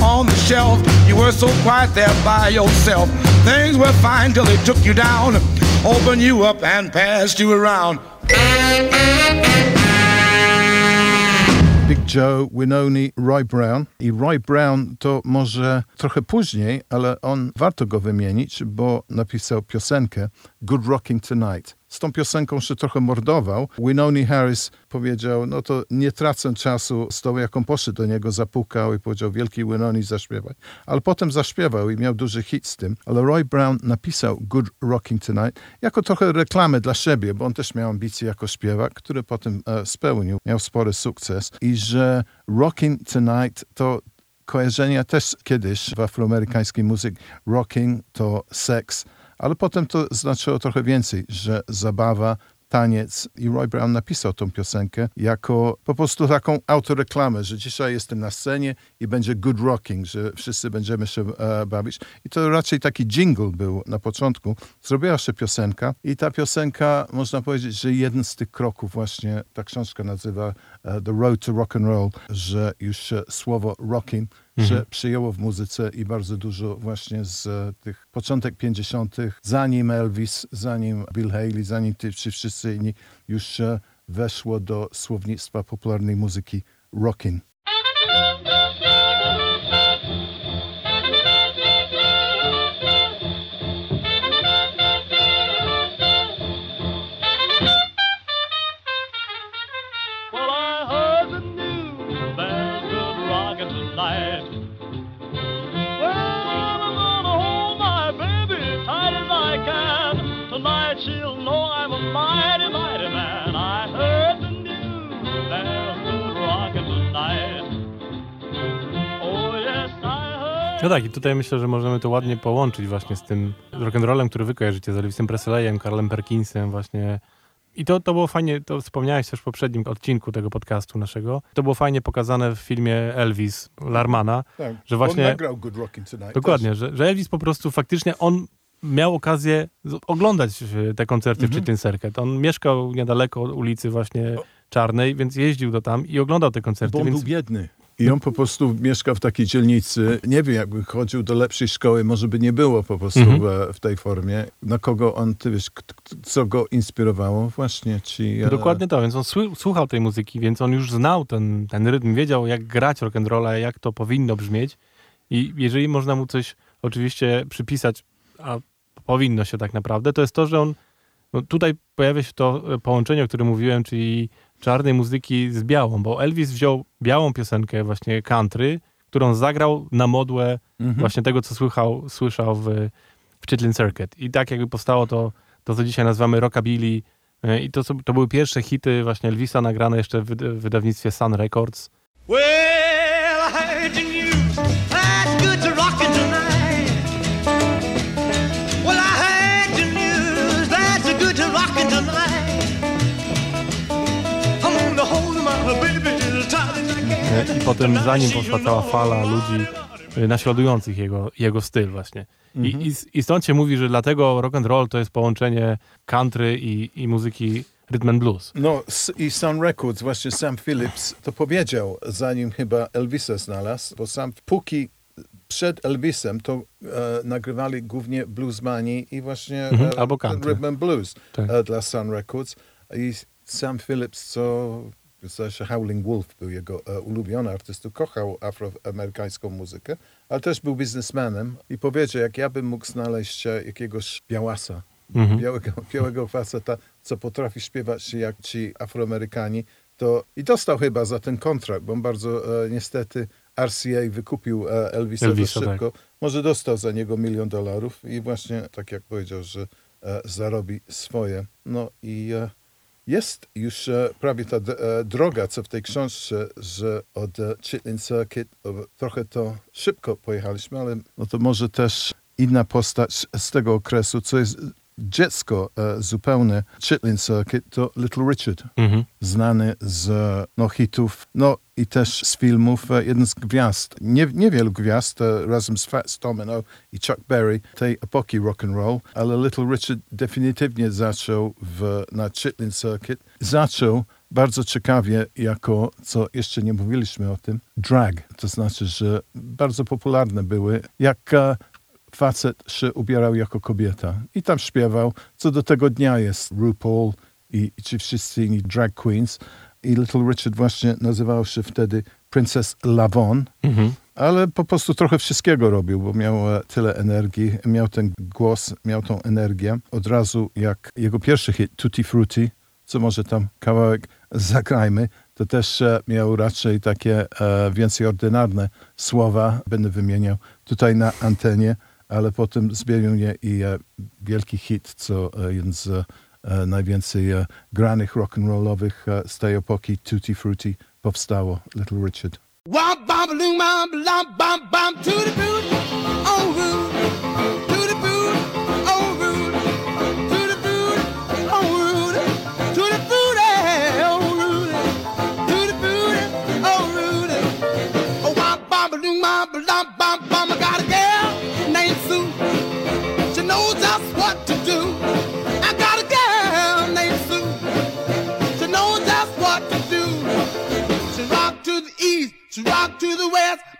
S7: on the shelf, you were so quiet there by yourself. Things were fine till they took you down, opened you up and passed you around.
S2: Big Joe, Winoni, Roy Brown. I Roy Brown to może trochę później, ale on warto go wymienić, bo napisał piosenkę Good Rocking Tonight. Z tą piosenką się trochę mordował. Winoni Harris powiedział, no to nie tracę czasu z tą, jaką poszedł do niego, zapukał i powiedział, wielki Winoni zaśpiewaj. Ale potem zaśpiewał i miał duży hit z tym. Ale Roy Brown napisał Good Rocking Tonight jako trochę reklamę dla siebie, bo on też miał ambicje jako śpiewak, który potem e, spełnił. Miał spory sukces. I że Rocking Tonight to kojarzenia też kiedyś w afroamerykańskiej muzyce rocking to seks, ale potem to znaczyło trochę więcej, że zabawa, taniec i Roy Brown napisał tą piosenkę jako po prostu taką autoreklamę, że dzisiaj jestem na scenie i będzie good rocking, że wszyscy będziemy się e, bawić. I to raczej taki jingle był na początku. Zrobiła się piosenka i ta piosenka, można powiedzieć, że jeden z tych kroków właśnie, ta książka nazywa e, The Road to Rock and Roll, że już się słowo rocking że przyjęło w muzyce i bardzo dużo właśnie z e, tych początek 50., zanim Elvis, zanim Bill Haley, zanim ci ci wszyscy inni, już e, weszło do słownictwa popularnej muzyki rocking.
S1: No tak, i tutaj myślę, że możemy to ładnie połączyć właśnie z tym rock'n'rollem, który wy kojarzycie, z Elvisem Presleyem, Karlem Perkinsem właśnie. I to, to było fajnie, to wspomniałeś też w poprzednim odcinku tego podcastu naszego. To było fajnie pokazane w filmie Elvis Larmana,
S2: Tak.
S1: że właśnie...
S2: On nagrał Good Rockin' Tonight.
S1: Dokładnie, że, że Elvis po prostu faktycznie on miał okazję oglądać te koncerty
S2: Mhm.
S1: w Chitlin Circuit. On mieszkał niedaleko ulicy właśnie Czarnej, więc jeździł do tam i oglądał te koncerty.
S2: Bo on
S1: więc...
S2: był biedny. I on po prostu mieszkał w takiej dzielnicy. Nie wiem, jakby chodził do lepszej szkoły, może by nie było po prostu
S1: Mhm.
S2: w, tej formie. Na kogo on, ty wiesz, co go inspirowało? Właśnie ci... e,
S1: Dokładnie to, więc on słu- słuchał tej muzyki, więc on już znał ten, ten rytm, wiedział jak grać rock'n'rolla, jak to powinno brzmieć i jeżeli można mu coś oczywiście przypisać, a powinno się tak naprawdę, to jest to, że on, no tutaj pojawia się to e, połączenie, o którym mówiłem, czyli czarnej muzyki z białą, bo Elvis wziął białą piosenkę właśnie country, którą zagrał na modłę
S2: Mhm.
S1: właśnie tego, co słychał, słyszał w, w Chitlin Circuit. I tak jakby powstało to, to co dzisiaj nazywamy rockabilly. E, I to, to były pierwsze hity właśnie Elvisa nagrane jeszcze w wyda- w wydawnictwie Sun Records.
S8: Well, I heard the news. That's good to rockin' tonight. Well, I heard the news. That's good to rockin' tonight. I
S1: I potem za nim powstała cała fala ludzi e, naśladujących jego, jego styl właśnie. I, i, s- I stąd się mówi, że dlatego rock and roll to jest połączenie country i, i muzyki rhythm and blues.
S2: No i Sun Records, właśnie Sam Phillips to powiedział, zanim chyba Elvisa znalazł, bo sam póki przed Elvisem to e, nagrywali głównie bluesmani i właśnie
S1: Mhm,
S2: e,
S1: albo country.
S2: rhythm and blues
S1: Tak.
S2: e, dla Sun Records. I Sam Phillips, co się Howling Wolf był jego e, ulubiony artysta, kochał afroamerykańską muzykę, ale też był biznesmenem i powiedział, jak ja bym mógł znaleźć e, jakiegoś białasa,
S1: Mhm.
S2: białego, [laughs] białego faceta, co potrafi śpiewać jak ci Afroamerykanie, to i dostał chyba za ten kontrakt, bo on bardzo e, niestety RCA wykupił e, Elvisa,
S1: Elvisa,
S2: za szybko. Może dostał za niego milion dolarów i właśnie tak jak powiedział, że e, zarobi swoje. No i e, jest już e, prawie ta e, droga, co w tej książce, że od e, Chitlin Circuit trochę to szybko pojechaliśmy, ale no to może też inna postać z tego okresu, co jest dziecko e, zupełne Chitlin Circuit, to Little Richard
S1: Mhm.
S2: znany z no, hitów, no i też z filmów, e, jeden z gwiazd, nie, niewielu gwiazd, e, razem z Fats Domino i Chuck Berry tej epoki rock and roll, ale Little Richard definitywnie zaczął w, na Chitlin Circuit. Zaczął bardzo ciekawie jako, co jeszcze nie mówiliśmy o tym, drag. To znaczy, że bardzo popularne były, jak e, facet się ubierał jako kobieta i tam śpiewał, co do tego dnia jest RuPaul i, i ci wszyscy inni drag queens. I Little Richard właśnie nazywał się wtedy Princess Lavon,
S1: Mhm.
S2: ale po prostu trochę wszystkiego robił, bo miał e, tyle energii, miał ten głos, miał tą energię. Od razu jak jego pierwszy hit Tutti Frutti, co może tam kawałek [laughs] zagrajmy, to też e, miał raczej takie e, więcej ordynarne słowa, będę wymieniał tutaj na antenie, ale potem zmienił je i e, wielki hit, co e, jeden z e, najwięcej granych rock'n'rollowych z tej epoki Tutti Frutti powstało, Little Richard.
S8: To the boot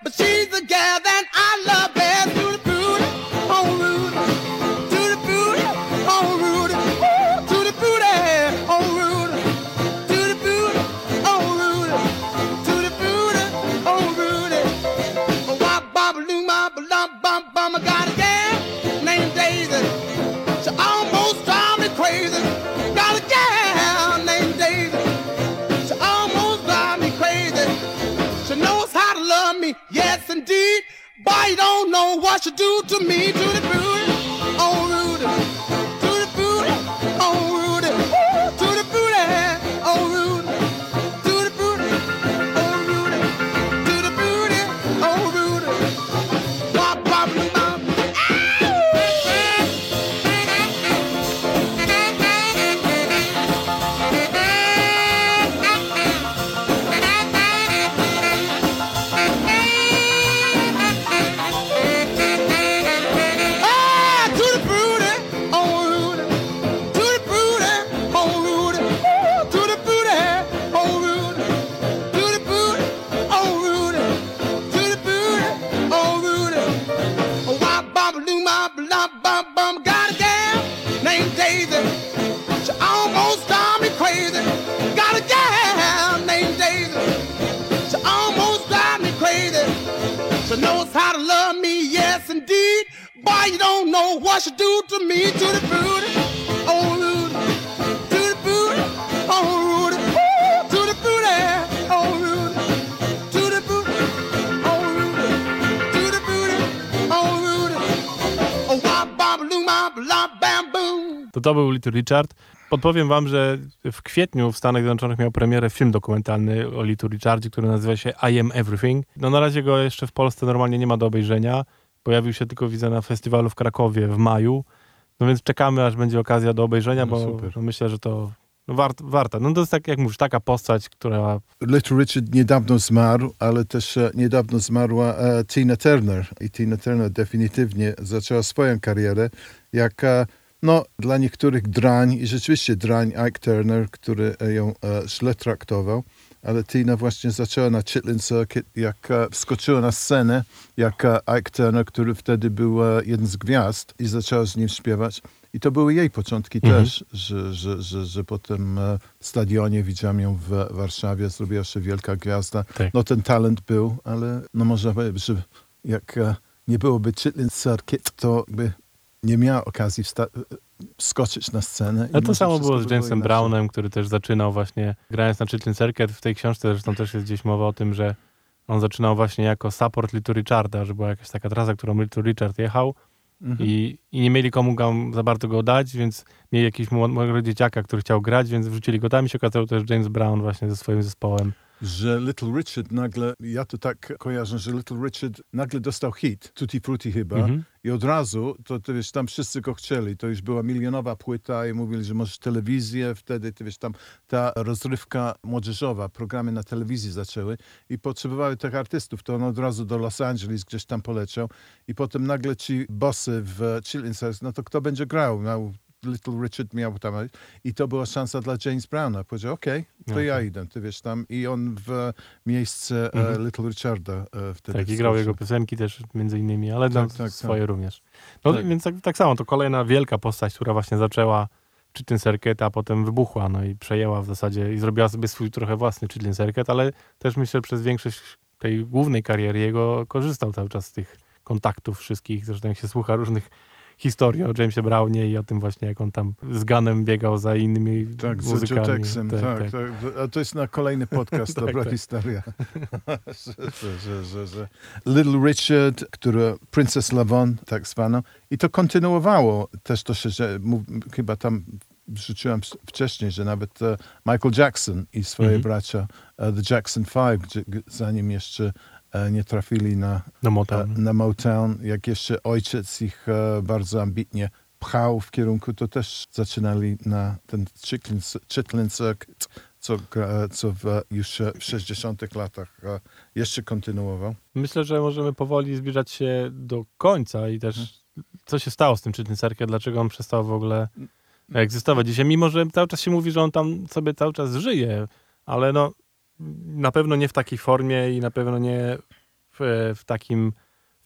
S8: but she's the gal that I love You don't know what she do to me. To the booty,
S1: był Little Richard. Podpowiem wam, że w kwietniu w Stanach Zjednoczonych miał premierę film dokumentalny o Little Richardzie, który nazywa się I Am Everything. No na razie go jeszcze w Polsce normalnie nie ma do obejrzenia. Pojawił się tylko, widzę, na festiwalu w Krakowie w maju. No więc czekamy, aż będzie okazja do obejrzenia,
S2: No
S1: bo
S2: super.
S1: no myślę, że to no wart, warta. No to jest tak, jak mówisz, taka postać, która...
S2: Little Richard niedawno zmarł, ale też e, niedawno zmarła e, Tina Turner. I Tina Turner definitywnie zaczęła swoją karierę jak, no, dla niektórych drań, i rzeczywiście drań Ike Turner, który e, ją e, źle traktował. Ale Tina właśnie zaczęła na Chitlin Circuit, jak e, wskoczyła na scenę, jak e, Ike Turner, który wtedy był jeden z gwiazd i zaczęła z nim śpiewać. I to były jej początki
S1: Mhm.
S2: też, że, że, że, że potem w stadionie widziałem ją w Warszawie, zrobiła się wielka gwiazda.
S1: Tak.
S2: No ten talent był, ale no można powiedzieć, że jak nie byłoby Chitlin Circuit, to by nie miała okazji skoczyć na scenę.
S1: Ale to samo było z Jamesem. Brownem, który też zaczynał właśnie grając na Chitlin Circuit. W tej książce zresztą też jest gdzieś mowa o tym, że on zaczynał właśnie jako support Little Richarda, że była jakaś taka trasa, którą Little Richard jechał
S2: Mhm.
S1: i, i nie mieli komu za bardzo go dać, więc mieli jakiegoś mło- młodego dzieciaka, który chciał grać, więc wrzucili go tam i się okazało też James Brown właśnie ze swoim zespołem.
S2: Że Little Richard nagle, ja to tak kojarzę, że Little Richard nagle dostał hit, Tutti Frutti chyba,
S1: Mhm.
S2: i od razu, to ty wiesz, tam wszyscy go chcieli, to już była milionowa płyta i mówili, że możesz telewizję, wtedy ty wiesz, tam ta rozrywka młodzieżowa, programy na telewizji zaczęły i potrzebowały tych artystów, to on od razu do Los Angeles gdzieś tam poleciał i potem nagle ci bossy w Chilling Stars, no to kto będzie grał? Miał Little Richard miał tam i to była szansa dla James Browna. Powiedział, okej, to ja
S1: Okej.
S2: idę, ty wiesz tam. I on w miejsce e,
S1: Mhm.
S2: Little Richarda e, wtedy
S1: Tak, i grał jego piosenki też między innymi, ale tam
S2: Tak, tak,
S1: swoje
S2: tak.
S1: również. No
S2: Tak.
S1: więc tak, tak samo, to kolejna wielka postać, która właśnie zaczęła Chitlin Circuit, a potem wybuchła, no i przejęła w zasadzie i zrobiła sobie swój trochę własny Chitlin Circuit, ale też myślę, że przez większość tej głównej kariery jego korzystał cały czas z tych kontaktów wszystkich, zresztą jak się słucha różnych historii o Jamesie Brownie i o tym właśnie, jak on tam z Ganem biegał za innymi
S2: Tak, z
S1: muzykami.
S2: Jotexem, tak, tak. A to jest na kolejny podcast,
S1: Tak, [laughs]
S2: dobra
S1: tak.
S2: historia. [laughs] że, że, że, że, że Little Richard, który Princess Lavon, tak zwano, i to kontynuowało też to się, że mów, chyba tam wrzuciłem w- wcześniej, że nawet e, Michael Jackson i swoje
S1: Mhm.
S2: bracia e, The Jackson Five, zanim jeszcze nie trafili na e,
S1: Motown.
S2: na Motown, jak jeszcze ojciec ich e, bardzo ambitnie pchał w kierunku, to też zaczynali na ten Chitlin, Chitlin Circuit, co, co w, już e, w 60 latach e, jeszcze kontynuował.
S1: Myślę, że możemy powoli zbliżać się do końca i też co się stało z tym Czytnym Circuit, dlaczego on przestał w ogóle egzystować dzisiaj, mimo że cały czas się mówi, że on tam sobie cały czas żyje, ale no na pewno nie w takiej formie i na pewno nie w, w takim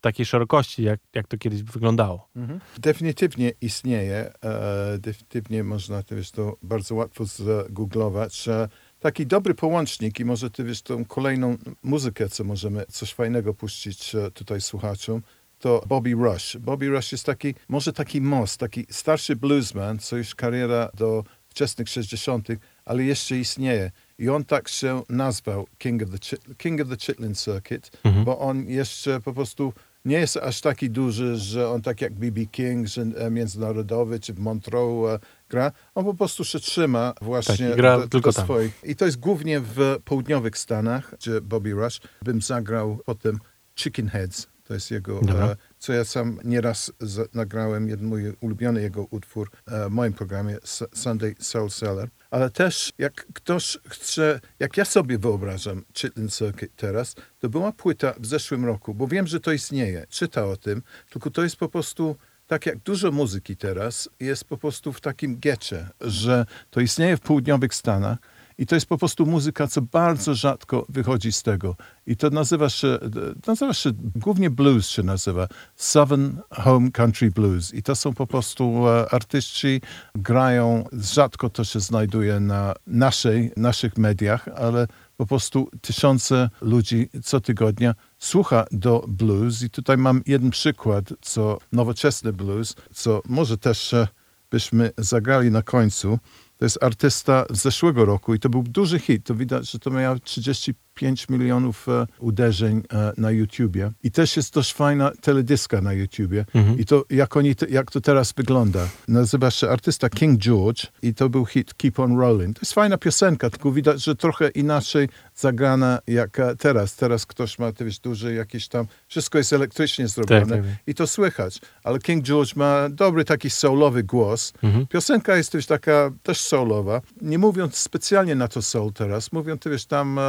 S1: takiej szerokości, jak, jak to kiedyś wyglądało.
S2: Definitywnie istnieje, e, definitywnie można to, wiesz, to bardzo łatwo zgooglować. E, taki dobry połącznik i może ty wiesz tą kolejną muzykę, co możemy coś fajnego puścić e, tutaj słuchaczom, to Bobby Rush. Bobby Rush jest taki, może taki most, taki starszy bluesman, co już kariera do wczesnych 60., ale jeszcze istnieje. I on tak się nazwał King of the, Chit- King of the Chitlin Circuit,
S1: Mhm.
S2: bo on jeszcze po prostu nie jest aż taki duży, że on tak jak B.B. King, że e, międzynarodowy, czy w Montreux e, gra. On po prostu się trzyma właśnie
S1: Tak, gra
S2: do,
S1: tylko
S2: do
S1: tam.
S2: swoich. I to jest głównie w południowych Stanach, gdzie Bobby Rush bym zagrał potem Chicken Heads. To jest jego, e, co ja sam nieraz z, nagrałem, jeden mój ulubiony jego utwór e, w moim programie Sunday Soul Seller. Ale też jak ktoś chce, jak ja sobie wyobrażam Chitlin Circuit teraz, to była płyta w zeszłym roku, bo wiem, że to istnieje, czyta o tym, tylko to jest po prostu tak jak dużo muzyki teraz jest po prostu w takim gecie, że to istnieje w południowych Stanach i to jest po prostu muzyka, co bardzo rzadko wychodzi z tego. I to nazywa się, nazywa się głównie blues się nazywa, Southern Home Country Blues. I to są po prostu e, artyści, grają, rzadko to się znajduje na naszej, naszych mediach, ale po prostu tysiące ludzi co tygodnia słucha do blues i tutaj mam jeden przykład, co nowoczesny blues, co może też e, byśmy zagrali na końcu. To jest artysta z zeszłego roku i to był duży hit. To widać, że to miał 30 5 milionów e, uderzeń e, na YouTubie. I też jest dość fajna teledyska na YouTubie. Mhm. I to jak, oni te, jak to teraz wygląda. Nazywa się artysta King George i to był hit Keep On Rolling. To jest fajna piosenka, tylko widać, że trochę inaczej zagrana jak e, teraz. Teraz ktoś ma, ty wiesz, duży jakiś tam, wszystko jest elektrycznie tak, zrobione
S1: tak, tak,
S2: i to słychać. Ale King George ma dobry taki soulowy głos. Mhm. Piosenka jest też taka też soulowa. Nie mówiąc specjalnie na to soul teraz, mówią, ty wiesz, tam e,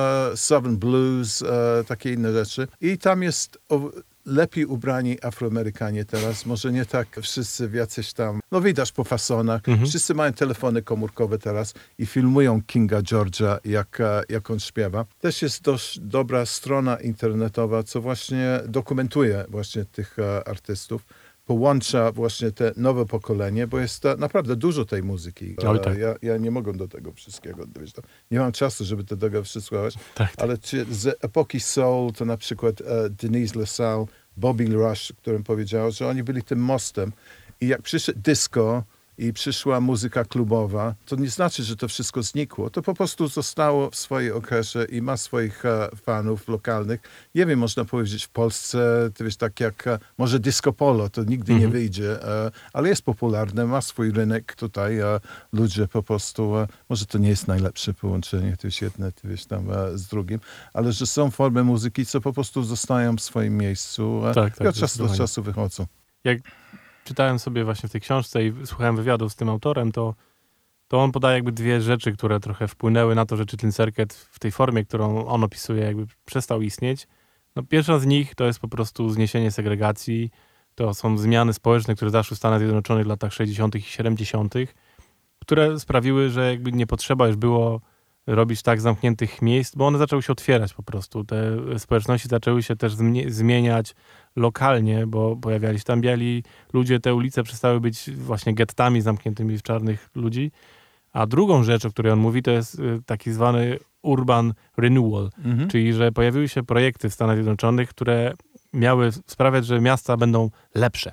S2: Southern Blues, e, takie inne rzeczy. I tam jest o, lepiej ubrani Afroamerykanie teraz. Może nie tak wszyscy jacyś tam, no widać po fasonach. Wszyscy mają telefony komórkowe teraz i filmują Kinga George'a, jak, e, jak on śpiewa. Też jest dość dobra strona internetowa, co właśnie dokumentuje właśnie tych e, artystów. Połącza właśnie te nowe pokolenie, bo jest naprawdę dużo tej muzyki.
S1: Oj, tak.
S2: Ja, ja nie mogę do tego wszystkiego dojść. Nie mam czasu, żeby do tego słuchać. [laughs]
S1: Tak, tak.
S2: Ale czy z epoki soul to na przykład e, Denise LaSalle, Bobby Rush, którym powiedział, że oni byli tym mostem. I jak przyszedł disco i przyszła muzyka klubowa, to nie znaczy, że to wszystko znikło. To po prostu zostało w swojej okresie i ma swoich e, fanów lokalnych. Nie wiem, można powiedzieć w Polsce, to wiesz, tak jak e, może disco polo, to nigdy nie wyjdzie, e, ale jest popularne, ma swój rynek tutaj. Ludzie po prostu, może to nie jest najlepsze połączenie, to jest jedne, to wiesz, tam z drugim, ale że są formy muzyki, co po prostu zostają w swoim miejscu
S1: Tak, tak,
S2: i od czasu do czasu wychodzą.
S1: jak czytałem sobie właśnie w tej książce i słuchałem wywiadów z tym autorem, to, to on podaje jakby dwie rzeczy, które trochę wpłynęły na to, że Chitlin Circuit w tej formie, którą on opisuje, jakby przestał istnieć. No, pierwsza z nich to jest po prostu zniesienie segregacji. To są zmiany społeczne, które zaszły w Stanach Zjednoczonych w latach 60. i 70., które sprawiły, że jakby nie potrzeba już było robić tak zamkniętych miejsc, bo one zaczęły się otwierać po prostu. Te społeczności zaczęły się też zmie- zmieniać lokalnie, bo pojawiali się tam biali ludzie, te ulice przestały być właśnie gettami zamkniętymi w czarnych ludzi. A drugą rzecz, o której on mówi, to jest y, taki zwany urban renewal, czyli że pojawiły się projekty w Stanach Zjednoczonych, które miały sprawiać, że miasta będą lepsze,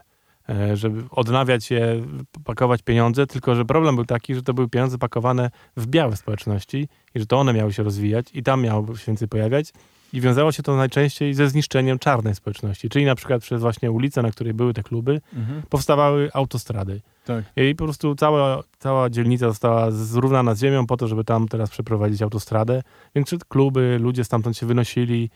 S1: żeby odnawiać je, pakować pieniądze, tylko że problem był taki, że to były pieniądze pakowane w białe społeczności i że to one miały się rozwijać i tam miało się więcej pojawiać. I wiązało się to najczęściej ze zniszczeniem czarnej społeczności, czyli na przykład przez właśnie ulicę, na której były te kluby, powstawały autostrady.
S2: Tak.
S1: I po prostu cała, cała dzielnica została zrównana z ziemią po to, żeby tam teraz przeprowadzić autostradę. Więc kluby, ludzie stamtąd się wynosili.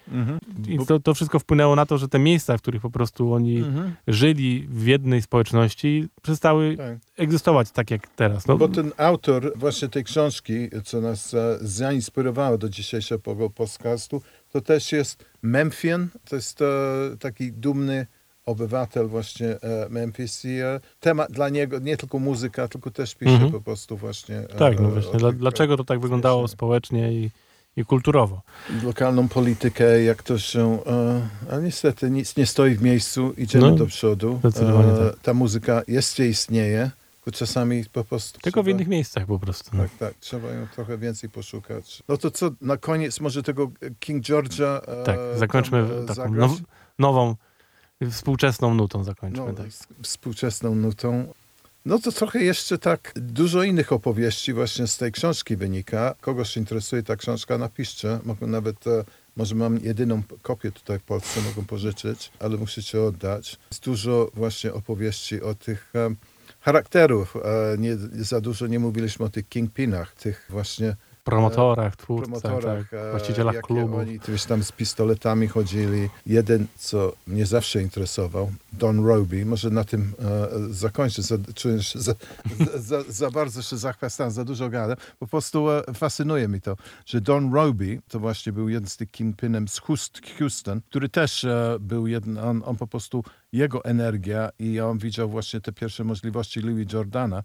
S1: I to, to wszystko wpłynęło na to, że te miejsca, w których po prostu oni
S2: Mhm.
S1: żyli w jednej społeczności, przestały
S2: Tak.
S1: egzystować tak jak teraz. No,
S2: Bo ten autor właśnie tej książki, co nas zainspirowało do dzisiejszego podcastu, to też jest Memphian. To jest e, taki dumny obywatel właśnie e, Memphis i e, temat dla niego, nie tylko muzyka, tylko też pisze
S1: Mhm.
S2: po prostu właśnie.
S1: tak, no właśnie. Dla, dlaczego to tak wyglądało społecznie i, i kulturowo?
S2: lokalną politykę, jak to się... Ale niestety nic nie stoi w miejscu, idziemy
S1: No,
S2: do przodu.
S1: zdecydowanie tak.
S2: Ta muzyka jeszcze istnieje, tylko czasami po prostu...
S1: Tylko w
S2: trzeba-
S1: innych miejscach po prostu. No.
S2: Tak, tak, trzeba ją trochę więcej poszukać. No to co, na koniec może tego King George'a e,
S1: Tak, zakończmy
S2: tam, e,
S1: taką now, nową, współczesną nutą zakończmy.
S2: no,
S1: tak.
S2: współczesną nutą. No to trochę jeszcze tak, dużo innych opowieści właśnie z tej książki wynika. Kogoś interesuje ta książka, napiszcie. Mogę nawet, e, może mam jedyną kopię tutaj w Polsce, mogę pożyczyć, ale musicie oddać. Jest dużo właśnie opowieści o tych e, charakterów. Nie, za dużo nie mówiliśmy o tych kingpinach, tych właśnie
S1: Promotorach, twórcach,
S2: promotorach,
S1: tak,
S2: e,
S1: właścicielach klubów.
S2: Oni wiesz, tam z pistoletami chodzili. Jeden, co mnie zawsze interesował, Don Roby, może na tym e, zakończę, za, czuję, że za, [laughs] za, za bardzo się zachwastałem, za dużo gadam. Po prostu e, fascynuje mi to, że Don Roby to właśnie był jeden z tych kingpinem z Houst- Houston, który też e, był jeden, on, on po prostu, jego energia i on widział właśnie te pierwsze możliwości Louis Jordana,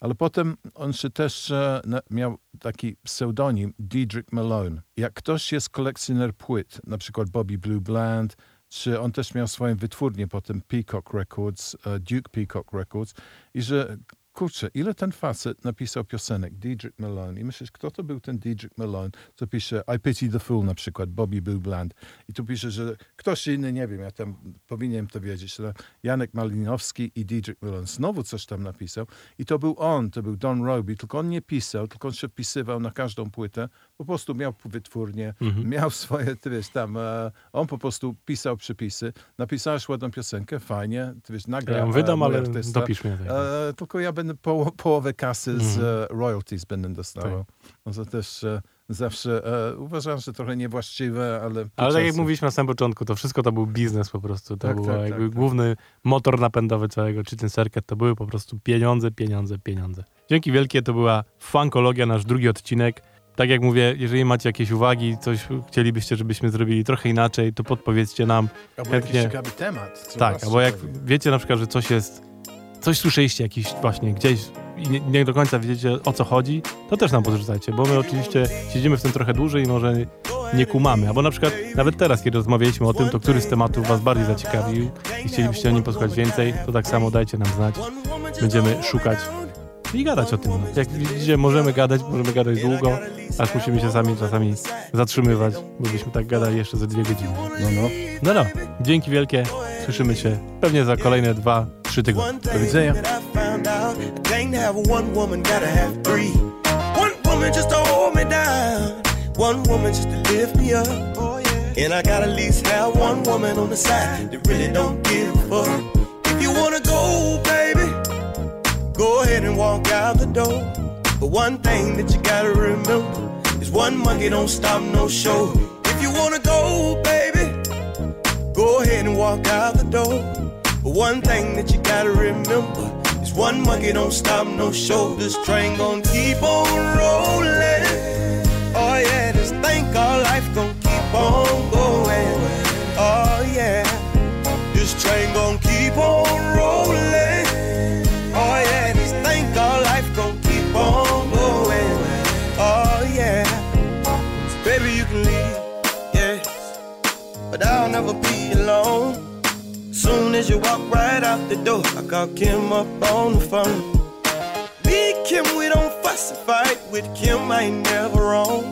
S2: ale potem on się też e, miał taki pseudonim Diedrich Malone. Jak ktoś jest kolekcjoner płyt, na przykład Bobby Blue Bland, czy on też miał swoją wytwórnię potem Peacock Records, e, Duke Peacock Records i że kurczę, ile ten facet napisał piosenek, Diedrich Malone. I myślisz, kto to był ten Diedrich Malone, co pisze I Pity the Fool na przykład, Bobby Blue Bland. I tu pisze, że ktoś inny, nie wiem, ja tam powinienem to wiedzieć, ale Janek Malinowski i Diedrich Malone znowu coś tam napisał. I to był on, to był Don Roby, tylko on nie pisał, tylko on się wpisywał na każdą płytę. Po prostu miał wytwórnię, miał swoje, ty wiesz, tam, e, on po prostu pisał przypisy. Napisałeś ładną piosenkę, fajnie, ty wiesz, nagra
S1: Ja ją wydam,
S2: e,
S1: ale
S2: artysta.
S1: dopisz mnie.
S2: E, tylko ja będę poło- połowę kasy z e, royalties będę dostawał. No to też e, zawsze e, uważam, że trochę niewłaściwe, ale... po
S1: Ale tak jak mówiliśmy na samym początku, to wszystko to był biznes po prostu. To
S2: Tak,
S1: był
S2: tak,
S1: jakby
S2: tak, tak.
S1: główny motor napędowy całego czy ten circuit. To były po prostu pieniądze, pieniądze, pieniądze. Dzięki wielkie, to była Funkologia, nasz drugi odcinek. Tak jak mówię, jeżeli macie jakieś uwagi, coś chcielibyście, żebyśmy zrobili trochę inaczej, to podpowiedzcie nam.
S2: Albo
S1: chętnie-
S2: jakiś ciekawy temat.
S1: Tak, albo jak wiecie na przykład, że coś jest, coś słyszeliście jakiś właśnie gdzieś i nie, nie do końca wiecie o co chodzi, to też nam podrzucajcie, bo my oczywiście siedzimy w tym trochę dłużej i może nie kumamy. Albo na przykład nawet teraz, kiedy rozmawialiśmy o tym, to który z tematów was bardziej zaciekawił i chcielibyście o nim posłuchać więcej, to tak samo dajcie nam znać. Będziemy szukać i gadać o tym. Jak widzicie, możemy gadać, możemy gadać długo, aż musimy się sami czasami zatrzymywać, bo byśmy tak gadali jeszcze ze dwie godziny.
S2: No, no.
S1: No no, dzięki wielkie. Słyszymy się pewnie za kolejne dwa, trzy
S2: Do widzenia.
S6: I found out, I can't have one woman, gotta have three. One woman just to hold me down, one woman just to lift me up. Oh yeah. And I gotta at least have one woman on the side that really don't give a fuck. If you wanna go, baby, go ahead and walk out the door. But one thing that you gotta remember is one monkey don't stop no show. If you wanna go, baby, go ahead and walk out the door. But one thing that you gotta remember is one monkey don't stop no. This train gon' keep on rolling. As you walk right out the door, I call Kim up on the phone. Me and Kim, we don't fuss and fight. With Kim, I ain't never wrong.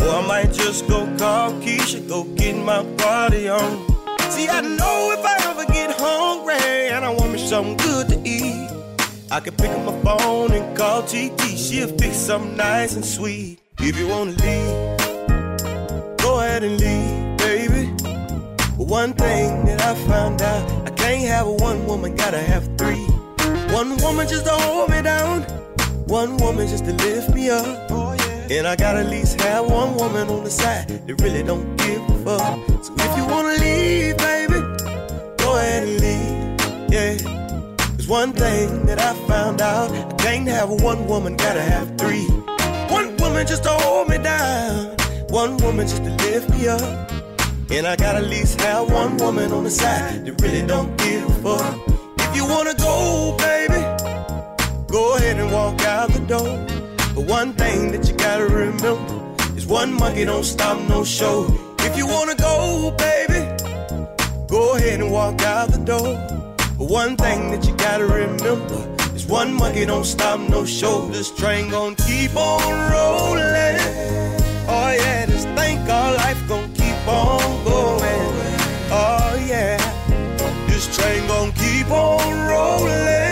S6: Or I might just go call Keisha, go get my party on. See, I know if I ever get hungry and I want me something good to eat, I can pick up my phone and call TT. She'll fix something nice and sweet. If you wanna leave, go ahead and leave. One thing that I found out, I can't have one woman, gotta have three. One woman just to hold me down, one woman just to lift me up. And I gotta at least have one woman on the side that really don't give a fuck. So if you wanna leave, baby, go ahead and leave. Yeah. There's one thing that I found out, I can't have one woman, gotta have three. One woman just to hold me down, one woman just to lift me up. And I gotta at least have one woman on the side that really don't give a fuck. If you wanna go, baby, go ahead and walk out the door. But one thing that you gotta remember is one monkey don't stop no show. If you wanna go, baby, go ahead and walk out the door. But one thing that you gotta remember is one monkey don't stop no show. This train gon' keep on rolling. Oh yeah, this thing called life gon' keep on going. Oh yeah, this train gon' keep on rolling.